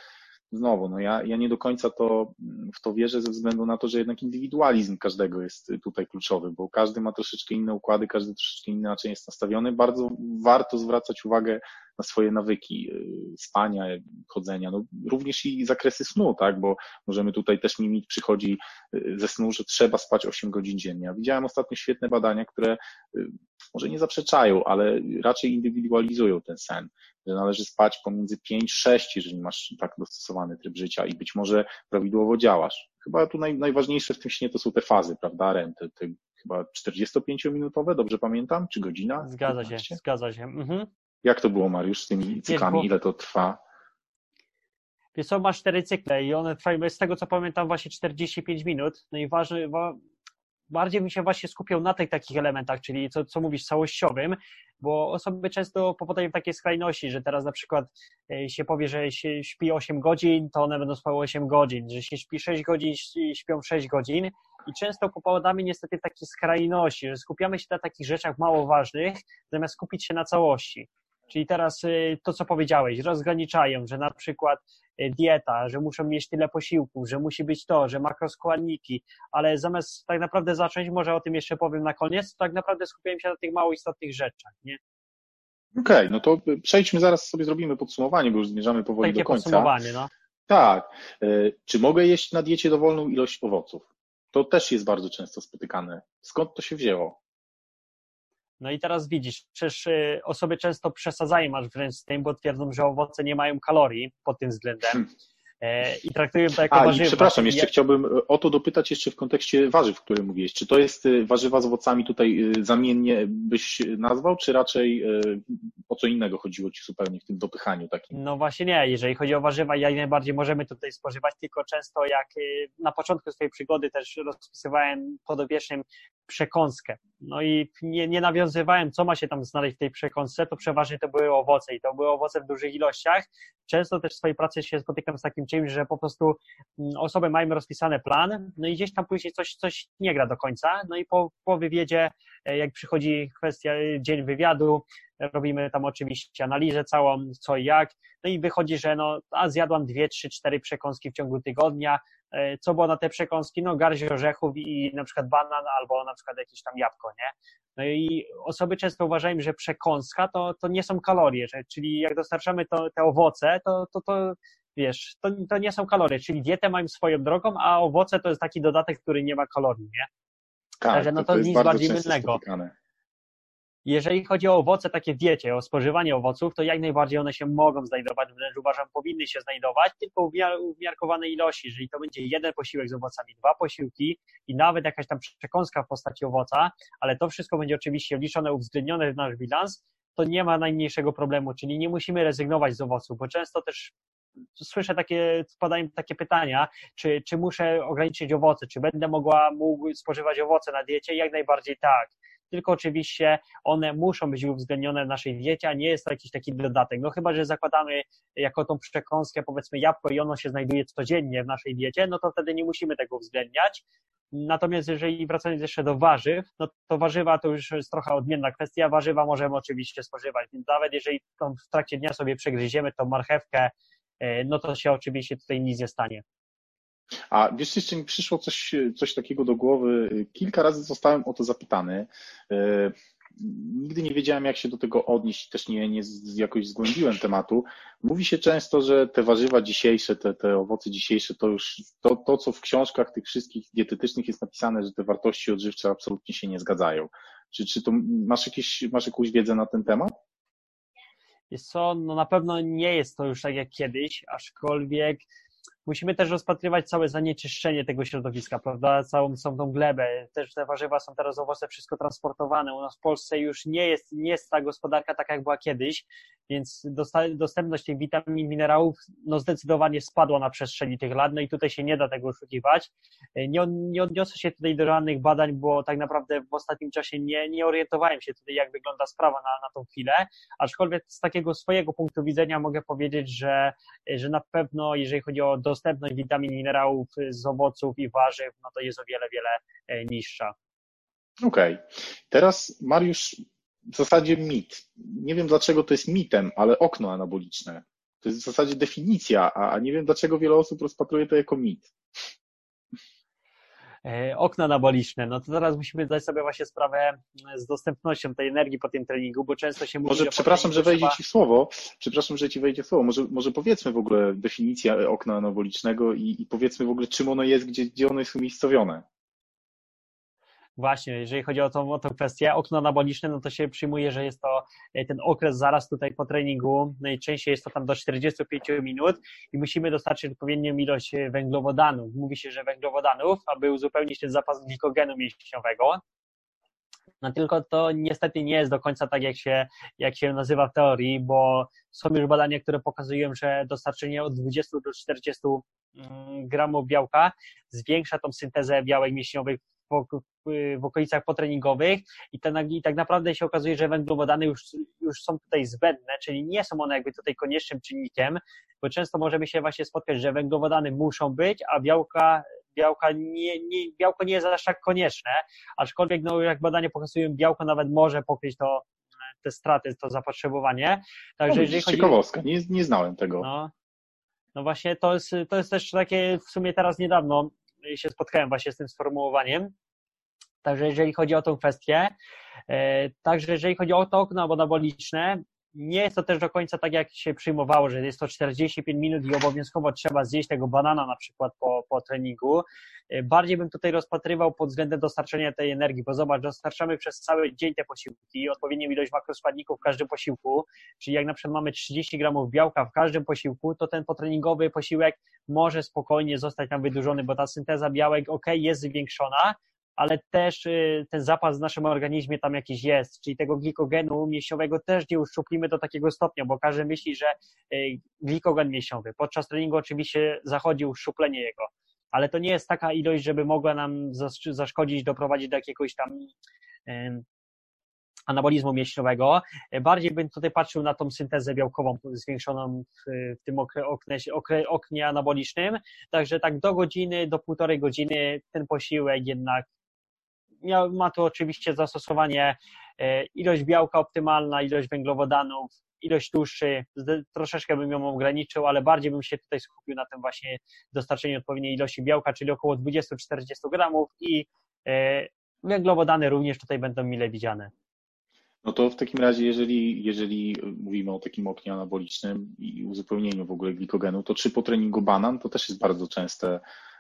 znowu, no ja, ja nie do końca to, w to wierzę ze względu na to, że jednak indywidualizm każdego jest tutaj kluczowy, bo każdy ma troszeczkę inne układy, każdy troszeczkę inaczej jest nastawiony. Bardzo warto zwracać uwagę na swoje nawyki y, spania, chodzenia, no również i zakresy snu, tak, bo możemy tutaj też mi przychodzi y, ze snu, że trzeba spać 8 godzin dziennie. Ja widziałem ostatnio świetne badania, które y, może nie zaprzeczają, ale raczej indywidualizują ten sen, że należy spać pomiędzy 5-6, jeżeli masz tak dostosowany tryb życia i być może prawidłowo działasz. Chyba tu naj, najważniejsze w tym śnie to są te fazy, prawda, Ren, te, te chyba 45-minutowe, dobrze pamiętam, czy godzina? Zgadza się, zgadza się. Mhm. Jak to było, Mariusz, z tymi cyklami? Ile to trwa? Wiesz co, masz cztery cykle i one trwają, z tego co pamiętam, właśnie 45 minut. No i ważne, bardziej mi się właśnie skupiał na tych takich elementach, czyli co, co mówisz, całościowym, bo osoby często popadają w takie skrajności, że teraz na przykład e, się powie, że się śpi 8 godzin, to one będą spały 8 godzin, że się śpi 6 godzin, śpią 6 godzin i często popadamy niestety w takie skrajności, że skupiamy się na takich rzeczach mało ważnych, zamiast skupić się na całości. Czyli teraz y, to, co powiedziałeś, rozgraniczają, że na przykład dieta, że muszą mieć tyle posiłków, że musi być to, że makroskładniki, ale zamiast tak naprawdę zacząć, może o tym jeszcze powiem na koniec, tak naprawdę skupiają się na tych mało istotnych rzeczach, nie? Okej, okay, no to przejdźmy zaraz sobie zrobimy podsumowanie, bo już zmierzamy powoli Takie do końca. podsumowanie, no. Tak. Y, czy mogę jeść na diecie dowolną ilość owoców? To też jest bardzo często spotykane. Skąd to się wzięło? No i teraz widzisz, przecież y, osoby często przesadzają aż wręcz z tym, bo twierdzą, że owoce nie mają kalorii pod tym względem. Hmm. E, i traktują to jako A, warzywa. przepraszam, jeszcze ja... chciałbym e, o to dopytać jeszcze w kontekście warzyw, które mówiłeś. Czy to jest e, warzywa z owocami tutaj zamiennie byś nazwał, czy raczej co innego chodziło Ci zupełnie w tym dopychaniu takim? No właśnie nie, jeżeli chodzi o warzywa, jak najbardziej możemy tutaj spożywać, tylko często jak na początku swojej przygody też rozpisywałem podopiecznym przekąskę. No i nie, nie nawiązywałem, co ma się tam znaleźć w tej przekąsce, to przeważnie to były owoce i to były owoce w dużych ilościach. Często też w swojej pracy się spotykam z takim czymś, że po prostu mm, osoby mają rozpisany plan, no i gdzieś tam później coś, coś nie gra do końca, no i po, po wywiedzie, e, jak przychodzi kwestia, e, dzień wywiadu, robimy tam oczywiście analizę całą, co i jak, no i wychodzi, że no, a zjadłam dwie, trzy, cztery przekąski w ciągu tygodnia, e, co było na te przekąski? No garść orzechów i na przykład banan albo na przykład jakieś tam jabłko, nie? No i osoby często uważają, że przekąska to, to nie są kalorie, że, czyli jak dostarczamy to, te owoce, to, to, to wiesz, to, to nie są kalorie, czyli dietę mają swoją drogą, a owoce to jest taki dodatek, który nie ma kalorii, nie? Tak, Także no to, to nic bardziej mylnego. Spotykane. Jeżeli chodzi o owoce takie w diecie, o spożywanie owoców, to jak najbardziej one się mogą znajdować, wręcz uważam, powinny się znajdować, tylko w umiarkowanej ilości. Jeżeli to będzie jeden posiłek z owocami, dwa posiłki i nawet jakaś tam przekąska w postaci owoca, ale to wszystko będzie oczywiście wliczone, uwzględnione w nasz bilans, to nie ma najmniejszego problemu, czyli nie musimy rezygnować z owoców, bo często też słyszę takie, padają takie pytania, czy, czy muszę ograniczyć owoce, czy będę mogła, mógł spożywać owoce na diecie? Jak najbardziej tak tylko oczywiście one muszą być uwzględnione w naszej diecie, a nie jest to jakiś taki dodatek. No chyba, że zakładamy jako tą przekąskę powiedzmy jabłko i ono się znajduje codziennie w naszej diecie, no to wtedy nie musimy tego uwzględniać. Natomiast jeżeli wracając jeszcze do warzyw, no to warzywa to już jest trochę odmienna kwestia. Warzywa możemy oczywiście spożywać, więc nawet jeżeli w trakcie dnia sobie przegryziemy tą marchewkę, e, no to się oczywiście tutaj nic nie stanie. A wiesz, jeszcze mi przyszło coś, coś takiego do głowy. Kilka razy zostałem o to zapytany. E, nigdy nie wiedziałem, jak się do tego odnieść, też nie, nie jakoś zgłębiłem tematu. Mówi się często, że te warzywa dzisiejsze, te, te owoce dzisiejsze, to już to, to, co w książkach tych wszystkich dietetycznych jest napisane, że te wartości odżywcze absolutnie się nie zgadzają. Czy, czy to masz, jakieś, masz jakąś wiedzę na ten temat? Jest co, no na pewno nie jest to już tak jak kiedyś, aczkolwiek musimy też rozpatrywać całe zanieczyszczenie tego środowiska, prawda? Całą, całą tą glebę. Też te warzywa są teraz owoce wszystko transportowane. U nas w Polsce już nie jest, nie jest ta gospodarka taka, jak była kiedyś, więc dostępność tych witamin, minerałów no zdecydowanie spadła na przestrzeni tych lat, no i tutaj się nie da tego oszukiwać. Nie, nie odniosę się tutaj do żadnych badań, bo tak naprawdę w ostatnim czasie nie, nie orientowałem się tutaj, jak wygląda sprawa na, na tą chwilę, aczkolwiek z takiego swojego punktu widzenia mogę powiedzieć, że, że na pewno, jeżeli chodzi o dostępność witamin, minerałów z owoców i warzyw, no to jest o wiele, wiele e, niższa. Okej. Okay. Teraz Mariusz, w zasadzie mit. Nie wiem dlaczego to jest mitem, ale okno anaboliczne. To jest w zasadzie definicja, a nie wiem dlaczego wiele osób rozpatruje to jako mit. E, okna anaboliczne, no to teraz musimy zdać sobie właśnie sprawę z dostępnością tej energii po tym treningu, bo często się mówi, Może, że przepraszam, że wejdzie trzeba... Ci słowo, przepraszam, że Ci wejdzie słowo, może, może powiedzmy w ogóle definicję okna anabolicznego i, i powiedzmy w ogóle czym ono jest, gdzie, gdzie ono jest umiejscowione. Właśnie, jeżeli chodzi o tą, o tą kwestię, okno anaboliczne, no to się przyjmuje, że jest to e, ten okres zaraz tutaj po treningu, najczęściej jest to tam do 45 minut i musimy dostarczyć odpowiednią ilość e, węglowodanów. Mówi się, że węglowodanów, aby uzupełnić ten zapas glikogenu mięśniowego. No tylko to niestety nie jest do końca tak, jak się, jak się nazywa w teorii, bo są już badania, które pokazują, że dostarczenie od 20 do 40 mm, gramów białka zwiększa tą syntezę białek mięśniowych w okolicach potreningowych i, ten, i tak naprawdę się okazuje, że węglowodany już, już są tutaj zbędne, czyli nie są one jakby tutaj koniecznym czynnikiem, bo często możemy się właśnie spotkać, że węglowodany muszą być, a białka białka nie, nie, białko nie jest aż tak konieczne, aczkolwiek no, jak badania pokazują, białko nawet może pokryć to, te straty, to zapotrzebowanie. Także no, jeżeli chodzi... Ciekawostka, nie, nie znałem tego. No, no właśnie to jest, to jest też takie w sumie teraz niedawno się spotkałem właśnie z tym sformułowaniem. Także jeżeli chodzi o tą kwestię, e, także jeżeli chodzi o to okno anaboliczne, nie jest to też do końca tak, jak się przyjmowało, że jest to 45 minut i obowiązkowo trzeba zjeść tego banana na przykład po, po treningu. E, bardziej bym tutaj rozpatrywał pod względem dostarczenia tej energii, bo zobacz, dostarczamy przez cały dzień te posiłki, odpowiednią ilość makroskładników w każdym posiłku, czyli jak na przykład mamy 30 gramów białka w każdym posiłku, to ten potreningowy posiłek może spokojnie zostać nam wydłużony, bo ta synteza białek, ok, jest zwiększona, ale też y, ten zapas w naszym organizmie tam jakiś jest, czyli tego glikogenu mięśniowego też nie uszczuplimy do takiego stopnia, bo każdy myśli, że y, glikogen mięśniowy. Podczas treningu oczywiście zachodzi uszczuplenie jego, ale to nie jest taka ilość, żeby mogła nam zaszkodzić, doprowadzić do jakiegoś tam anabolizmu mięśniowego. Bardziej bym tutaj patrzył na tą syntezę białkową zwiększoną w, tym oknie anabolicznym. Także tak do godziny, do półtorej godziny ten posiłek jednak ma tu oczywiście zastosowanie e, ilość białka optymalna, ilość węglowodanów, ilość tłuszczy, troszeczkę bym ją ograniczył, ale bardziej bym się tutaj skupił na tym właśnie dostarczeniu odpowiedniej ilości białka, czyli około 20-40 gramów i e, węglowodany również tutaj będą mile widziane. No to w takim razie, jeżeli, jeżeli mówimy o takim oknie anabolicznym i uzupełnieniu w ogóle glikogenu, to czy po treningu banan, to też jest bardzo częste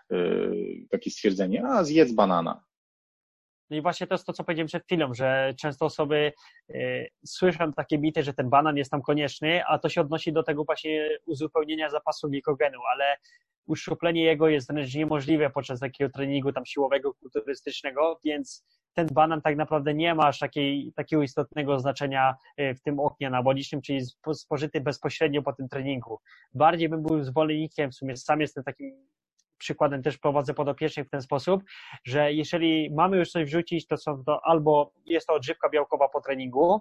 yy, takie stwierdzenie, a zjedz banana. No i właśnie to jest to, co powiedziałem przed chwilą, że często osoby y, słyszą takie bity, że ten banan jest tam konieczny, a to się odnosi do tego właśnie uzupełnienia zapasu glikogenu, ale uszczuplenie jego jest wręcz niemożliwe podczas takiego treningu tam siłowego, kulturystycznego, więc ten banan tak naprawdę nie ma aż takiej, takiego istotnego znaczenia y, w tym oknie anabolicznym, czyli spożyty bezpośrednio po tym treningu. Bardziej bym był zwolennikiem, w sumie sam jestem takim przykładem też prowadzę podopiecznych w ten sposób, że jeżeli mamy już coś wrzucić, to są to albo jest to odżywka białkowa po treningu,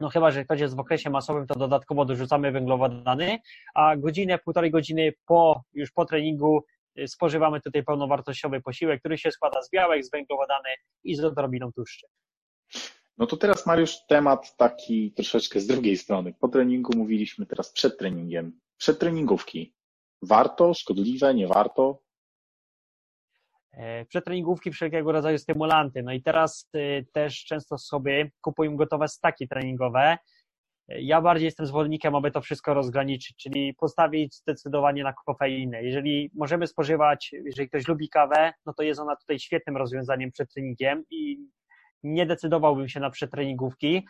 no chyba, że ktoś jest w okresie masowym, to dodatkowo dorzucamy węglowodany, a godzinę, półtorej godziny po, już po treningu y, spożywamy tutaj pełnowartościowy posiłek, który się składa z białek, z węglowodany i z odrobiną tłuszczy. No to teraz Mariusz, temat taki troszeczkę z drugiej strony. Po treningu mówiliśmy teraz przed treningiem. Przed treningówki. Warto, szkodliwe, nie warto? E, przetreningówki, wszelkiego rodzaju stymulanty. No i teraz y, też często sobie kupują gotowe staki treningowe. E, ja bardziej jestem zwolennikiem, aby to wszystko rozgraniczyć, czyli postawić zdecydowanie na kofeinę. Jeżeli możemy spożywać, jeżeli ktoś lubi kawę, no to jest ona tutaj świetnym rozwiązaniem przed treningiem i nie decydowałbym się na przetreningówki.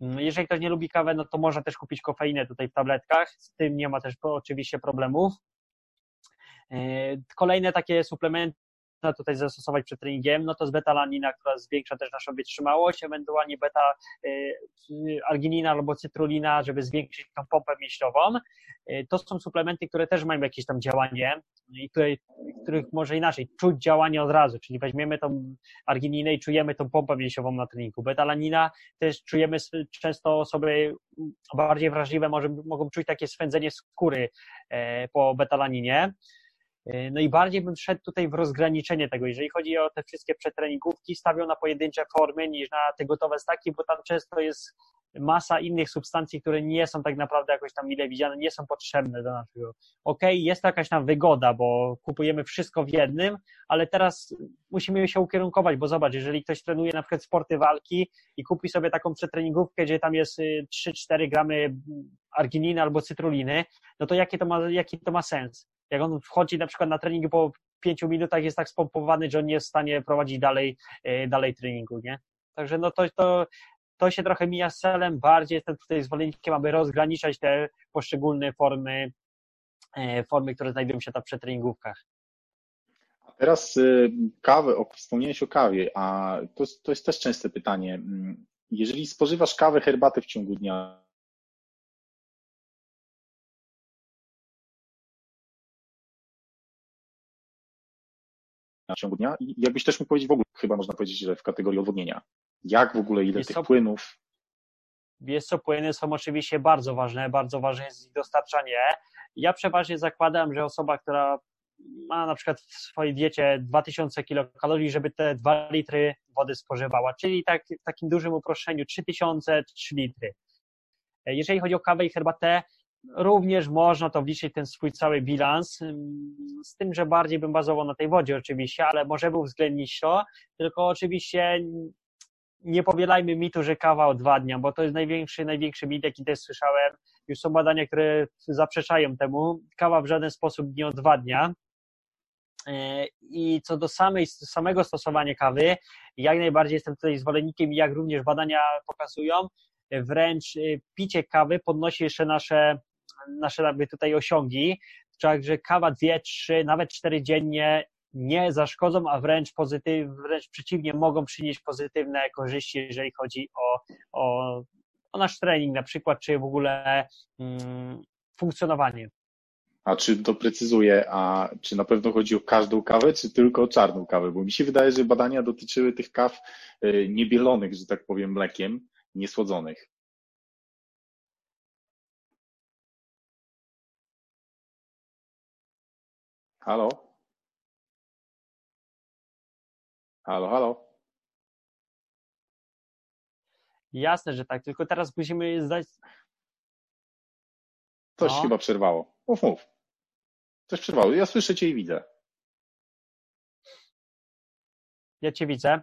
Mm, jeżeli ktoś nie lubi kawę, no to można też kupić kofeinę tutaj w tabletkach, z tym nie ma też oczywiście problemów. E, kolejne takie suplementy można tutaj zastosować przed treningiem, no to jest betalanina, która zwiększa też naszą wytrzymałość, ewentualnie beta y, arginina albo cytrulina, żeby zwiększyć tą pompę mięśniową. Y, to są suplementy, które też mają jakieś tam działanie i których może inaczej, czuć działanie od razu, czyli weźmiemy tą argininę i czujemy tą pompę mięśniową na treningu. Betalanina też czujemy, często osoby bardziej wrażliwe może, mogą czuć takie swędzenie skóry e, po betalaninie. E, no i bardziej bym szedł tutaj w rozgraniczenie tego. Jeżeli chodzi o te wszystkie przetreningówki, stawiał na pojedyncze formy niż na te gotowe staki, bo tam często jest masa innych substancji, które nie są tak naprawdę jakoś tam mile widziane, nie są potrzebne do naszego. Okej, okay, jest to jakaś tam wygoda, bo kupujemy wszystko w jednym, ale teraz musimy się ukierunkować, bo zobacz, jeżeli ktoś trenuje na przykład sporty walki i kupi sobie taką przetreningówkę, gdzie tam jest 3-4 y, gramy argininy albo cytruliny, no to jaki to ma, jaki to ma sens? Jak on wchodzi na przykład na trening po pięciu minutach jest tak spompowany, że on nie jest w stanie prowadzić dalej, e, dalej treningu, nie? Także no to, to, to się trochę mija z celem, bardziej jestem tutaj zwolennikiem, aby rozgraniczać te poszczególne formy, e, formy, które znajdują się tam w przetreningówkach. Teraz y, kawę, wspomniałeś o kawie, a to, to jest też częste pytanie. Mm, jeżeli spożywasz kawę, herbatę w ciągu dnia, w ciągu dnia i jakbyś też mógł powiedzieć w ogóle, chyba można powiedzieć, że w kategorii odwodnienia. Jak w ogóle, ile tych płynów? Wiesz co, płyny są oczywiście bardzo ważne, bardzo ważne jest ich dostarczanie. Ja przeważnie zakładam, że osoba, która ma na przykład w swojej diecie 2000 kilokalorii, żeby te 2 litry wody spożywała, czyli tak, w takim dużym uproszczeniu 3000, 3 litry. Jeżeli chodzi o kawę i herbatę, również można to wliczyć ten swój cały bilans, z tym, że bardziej bym bazował na tej wodzie oczywiście, ale możemy uwzględnić to, tylko oczywiście nie powielajmy mitu, że kawa od dwa dnia, bo to jest największy, największy mit, jaki też słyszałem. Już są badania, które zaprzeczają temu. Kawa w żaden sposób nie odwadnia. E, I co do samej, samego stosowania kawy, jak najbardziej jestem tutaj zwolennikiem jak również badania pokazują, wręcz e, picie kawy podnosi jeszcze nasze, nasze jakby tutaj osiągi, także kawa dwie, trzy, nawet cztery dziennie nie zaszkodzą, a wręcz pozytyw, wręcz przeciwnie, mogą przynieść pozytywne korzyści, jeżeli chodzi o, o, o nasz trening na przykład, czy w ogóle mm, funkcjonowanie. A czy doprecyzuję, a czy na pewno chodzi o każdą kawę, czy tylko o czarną kawę? Bo mi się wydaje, że badania dotyczyły tych kaw y, niebielonych, że tak powiem, mlekiem, niesłodzonych. Halo? Halo, halo? Jasne, że tak, tylko teraz musimy zdać. Coś no. chyba przerwało. Mów, mów. Coś przerwało. Ja słyszę Cię i widzę. Ja Cię widzę.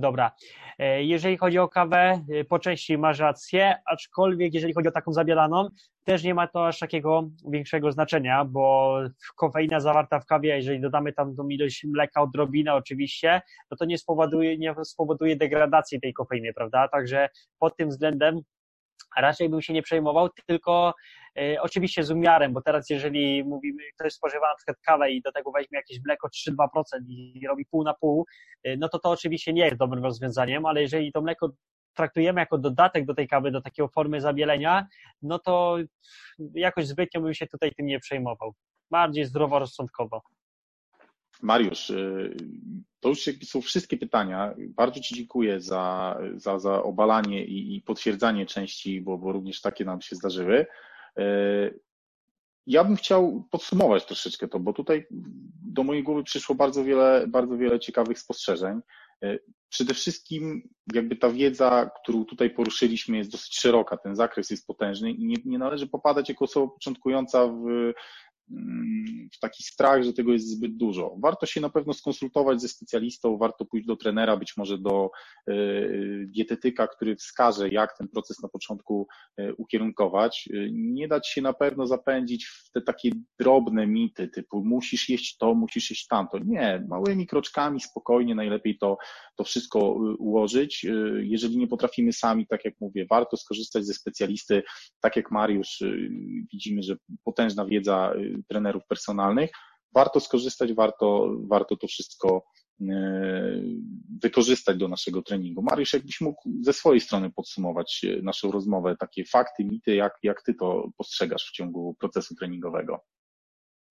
Dobra. E, jeżeli chodzi o kawę, e, po części masz rację, aczkolwiek jeżeli chodzi o taką zabielaną, też nie ma to aż takiego większego znaczenia, bo kofeina zawarta w kawie, jeżeli dodamy tam tą ilość mleka, odrobinę oczywiście, no to nie spowoduje, nie spowoduje degradacji tej kofeiny, prawda? Także pod tym względem raczej bym się nie przejmował, tylko oczywiście z umiarem, bo teraz jeżeli mówimy, ktoś spożywa na przykład kawę i do tego weźmie jakieś mleko 3-2% i robi pół na pół, e, no to to oczywiście nie jest dobrym rozwiązaniem, ale jeżeli to mleko traktujemy jako dodatek do tej kawy, do takiej formy zabielenia, no to jakoś zbytnio bym się tutaj tym nie przejmował. Bardziej zdroworozsądkowo. Mariusz, y, to już są wszystkie pytania. Bardzo Ci dziękuję za, za, za obalanie i, i potwierdzanie części, bo, bo również takie nam się zdarzyły. Y, ja bym chciał podsumować troszeczkę to, bo tutaj do mojej głowy przyszło bardzo wiele, bardzo wiele ciekawych spostrzeżeń. Y, przede wszystkim jakby ta wiedza, którą tutaj poruszyliśmy jest dosyć szeroka, ten zakres jest potężny i nie, nie należy popadać jako osoba początkująca w taki strach, że tego jest zbyt dużo. Warto się na pewno skonsultować ze specjalistą, warto pójść do trenera, być może do e, dietetyka, który wskaże, jak ten proces na początku e, ukierunkować. E, nie dać się na pewno zapędzić w te takie drobne mity, typu musisz jeść to, musisz jeść tamto. Nie, małymi kroczkami, spokojnie, najlepiej to, to wszystko ułożyć. Jeżeli nie potrafimy sami, tak jak mówię, warto skorzystać ze specjalisty, tak jak Mariusz, widzimy, że potężna wiedza trenerów personalnych. Warto skorzystać, warto, warto to wszystko e, wykorzystać do naszego treningu. Mariusz, jakbyś mógł ze swojej strony podsumować e, naszą rozmowę, takie fakty, mity, jak, jak ty to postrzegasz w ciągu procesu treningowego?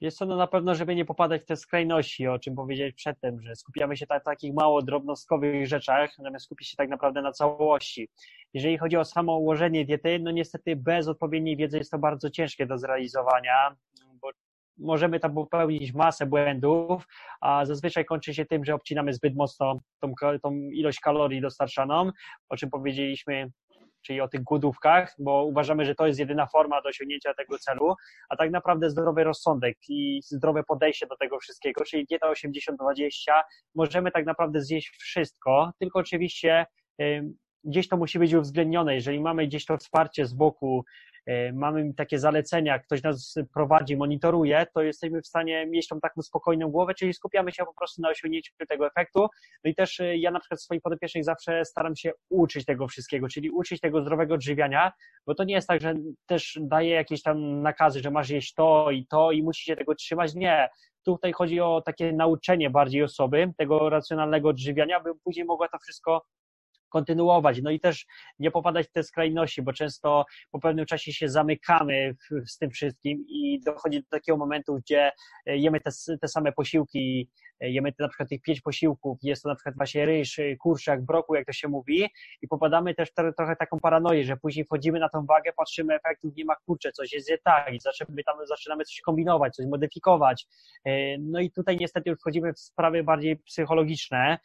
Jest to no na pewno, żeby nie popadać w te skrajności, o czym powiedziałeś przedtem, że skupiamy się na takich mało drobnostkowych rzeczach, zamiast skupić się tak naprawdę na całości. Jeżeli chodzi o samo ułożenie diety, no niestety bez odpowiedniej wiedzy jest to bardzo ciężkie do zrealizowania możemy tam popełnić masę błędów, a zazwyczaj kończy się tym, że obcinamy zbyt mocno tą, tą ilość kalorii dostarczaną, o czym powiedzieliśmy czyli o tych głodówkach, bo uważamy, że to jest jedyna forma do osiągnięcia tego celu, a tak naprawdę zdrowy rozsądek i zdrowe podejście do tego wszystkiego, czyli dieta 80-20, możemy tak naprawdę zjeść wszystko, tylko oczywiście gdzieś to musi być uwzględnione. Jeżeli mamy gdzieś to wsparcie z boku, mamy takie zalecenia, ktoś nas prowadzi, monitoruje, to jesteśmy w stanie mieć tą taką spokojną głowę, czyli skupiamy się po prostu na osiągnięciu tego efektu. No i też e, ja na przykład swoich podopiecznych zawsze staram się uczyć tego wszystkiego, czyli uczyć tego zdrowego odżywiania, bo to nie jest tak, że też daję jakieś tam nakazy, że masz jeść to i to i musisz się tego trzymać. Nie. Tutaj chodzi o takie nauczenie bardziej osoby tego racjonalnego odżywiania, by później mogła to wszystko kontynuować. No i też nie popadać w te skrajności, bo często po pewnym czasie się zamykamy w, z tym wszystkim i dochodzi do takiego momentu, gdzie jemy te, te same posiłki, jemy na przykład tych pięć posiłków, jest to na przykład właśnie ryż, kurczak, broku, jak to się mówi i popadamy też trochę taką paranoję, że później wchodzimy na tą wagę, patrzymy efektów, nie ma kurcze, coś jest nie tak i zaczynamy, tam, zaczynamy coś kombinować, coś modyfikować. No i tutaj niestety już wchodzimy w sprawy bardziej psychologiczne,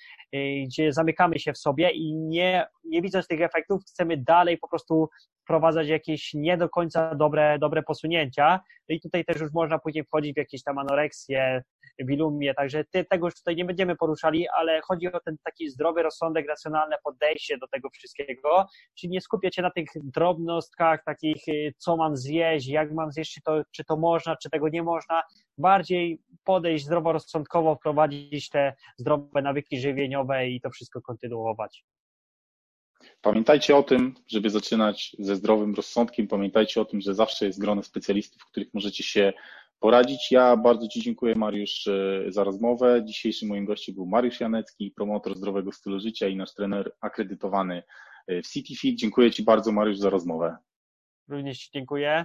gdzie zamykamy się w sobie i nie, nie widząc tych efektów, chcemy dalej po prostu wprowadzać jakieś nie do końca dobre, dobre posunięcia. No i tutaj też już można później wchodzić w jakieś tam anoreksje, bilumie, także ty, tego już tutaj nie będziemy poruszali, ale chodzi o ten taki zdrowy rozsądek, racjonalne podejście do tego wszystkiego, czyli nie skupiać się na tych drobnostkach takich, y, co mam zjeść, jak mam zjeść, czy to, czy to można, czy tego nie można, bardziej podejść zdroworozsądkowo, wprowadzić te zdrowe nawyki żywieniowe i to wszystko kontynuować. Pamiętajcie o tym, żeby zaczynać ze zdrowym rozsądkiem. Pamiętajcie o tym, że zawsze jest grono specjalistów, których możecie się poradzić. Ja bardzo Ci dziękuję, Mariusz, e, za rozmowę. Dzisiejszym moim gościem był Mariusz Janecki, promotor zdrowego stylu życia i nasz trener akredytowany e, w CityFit. Dziękuję Ci bardzo, Mariusz, za rozmowę. Również Ci dziękuję.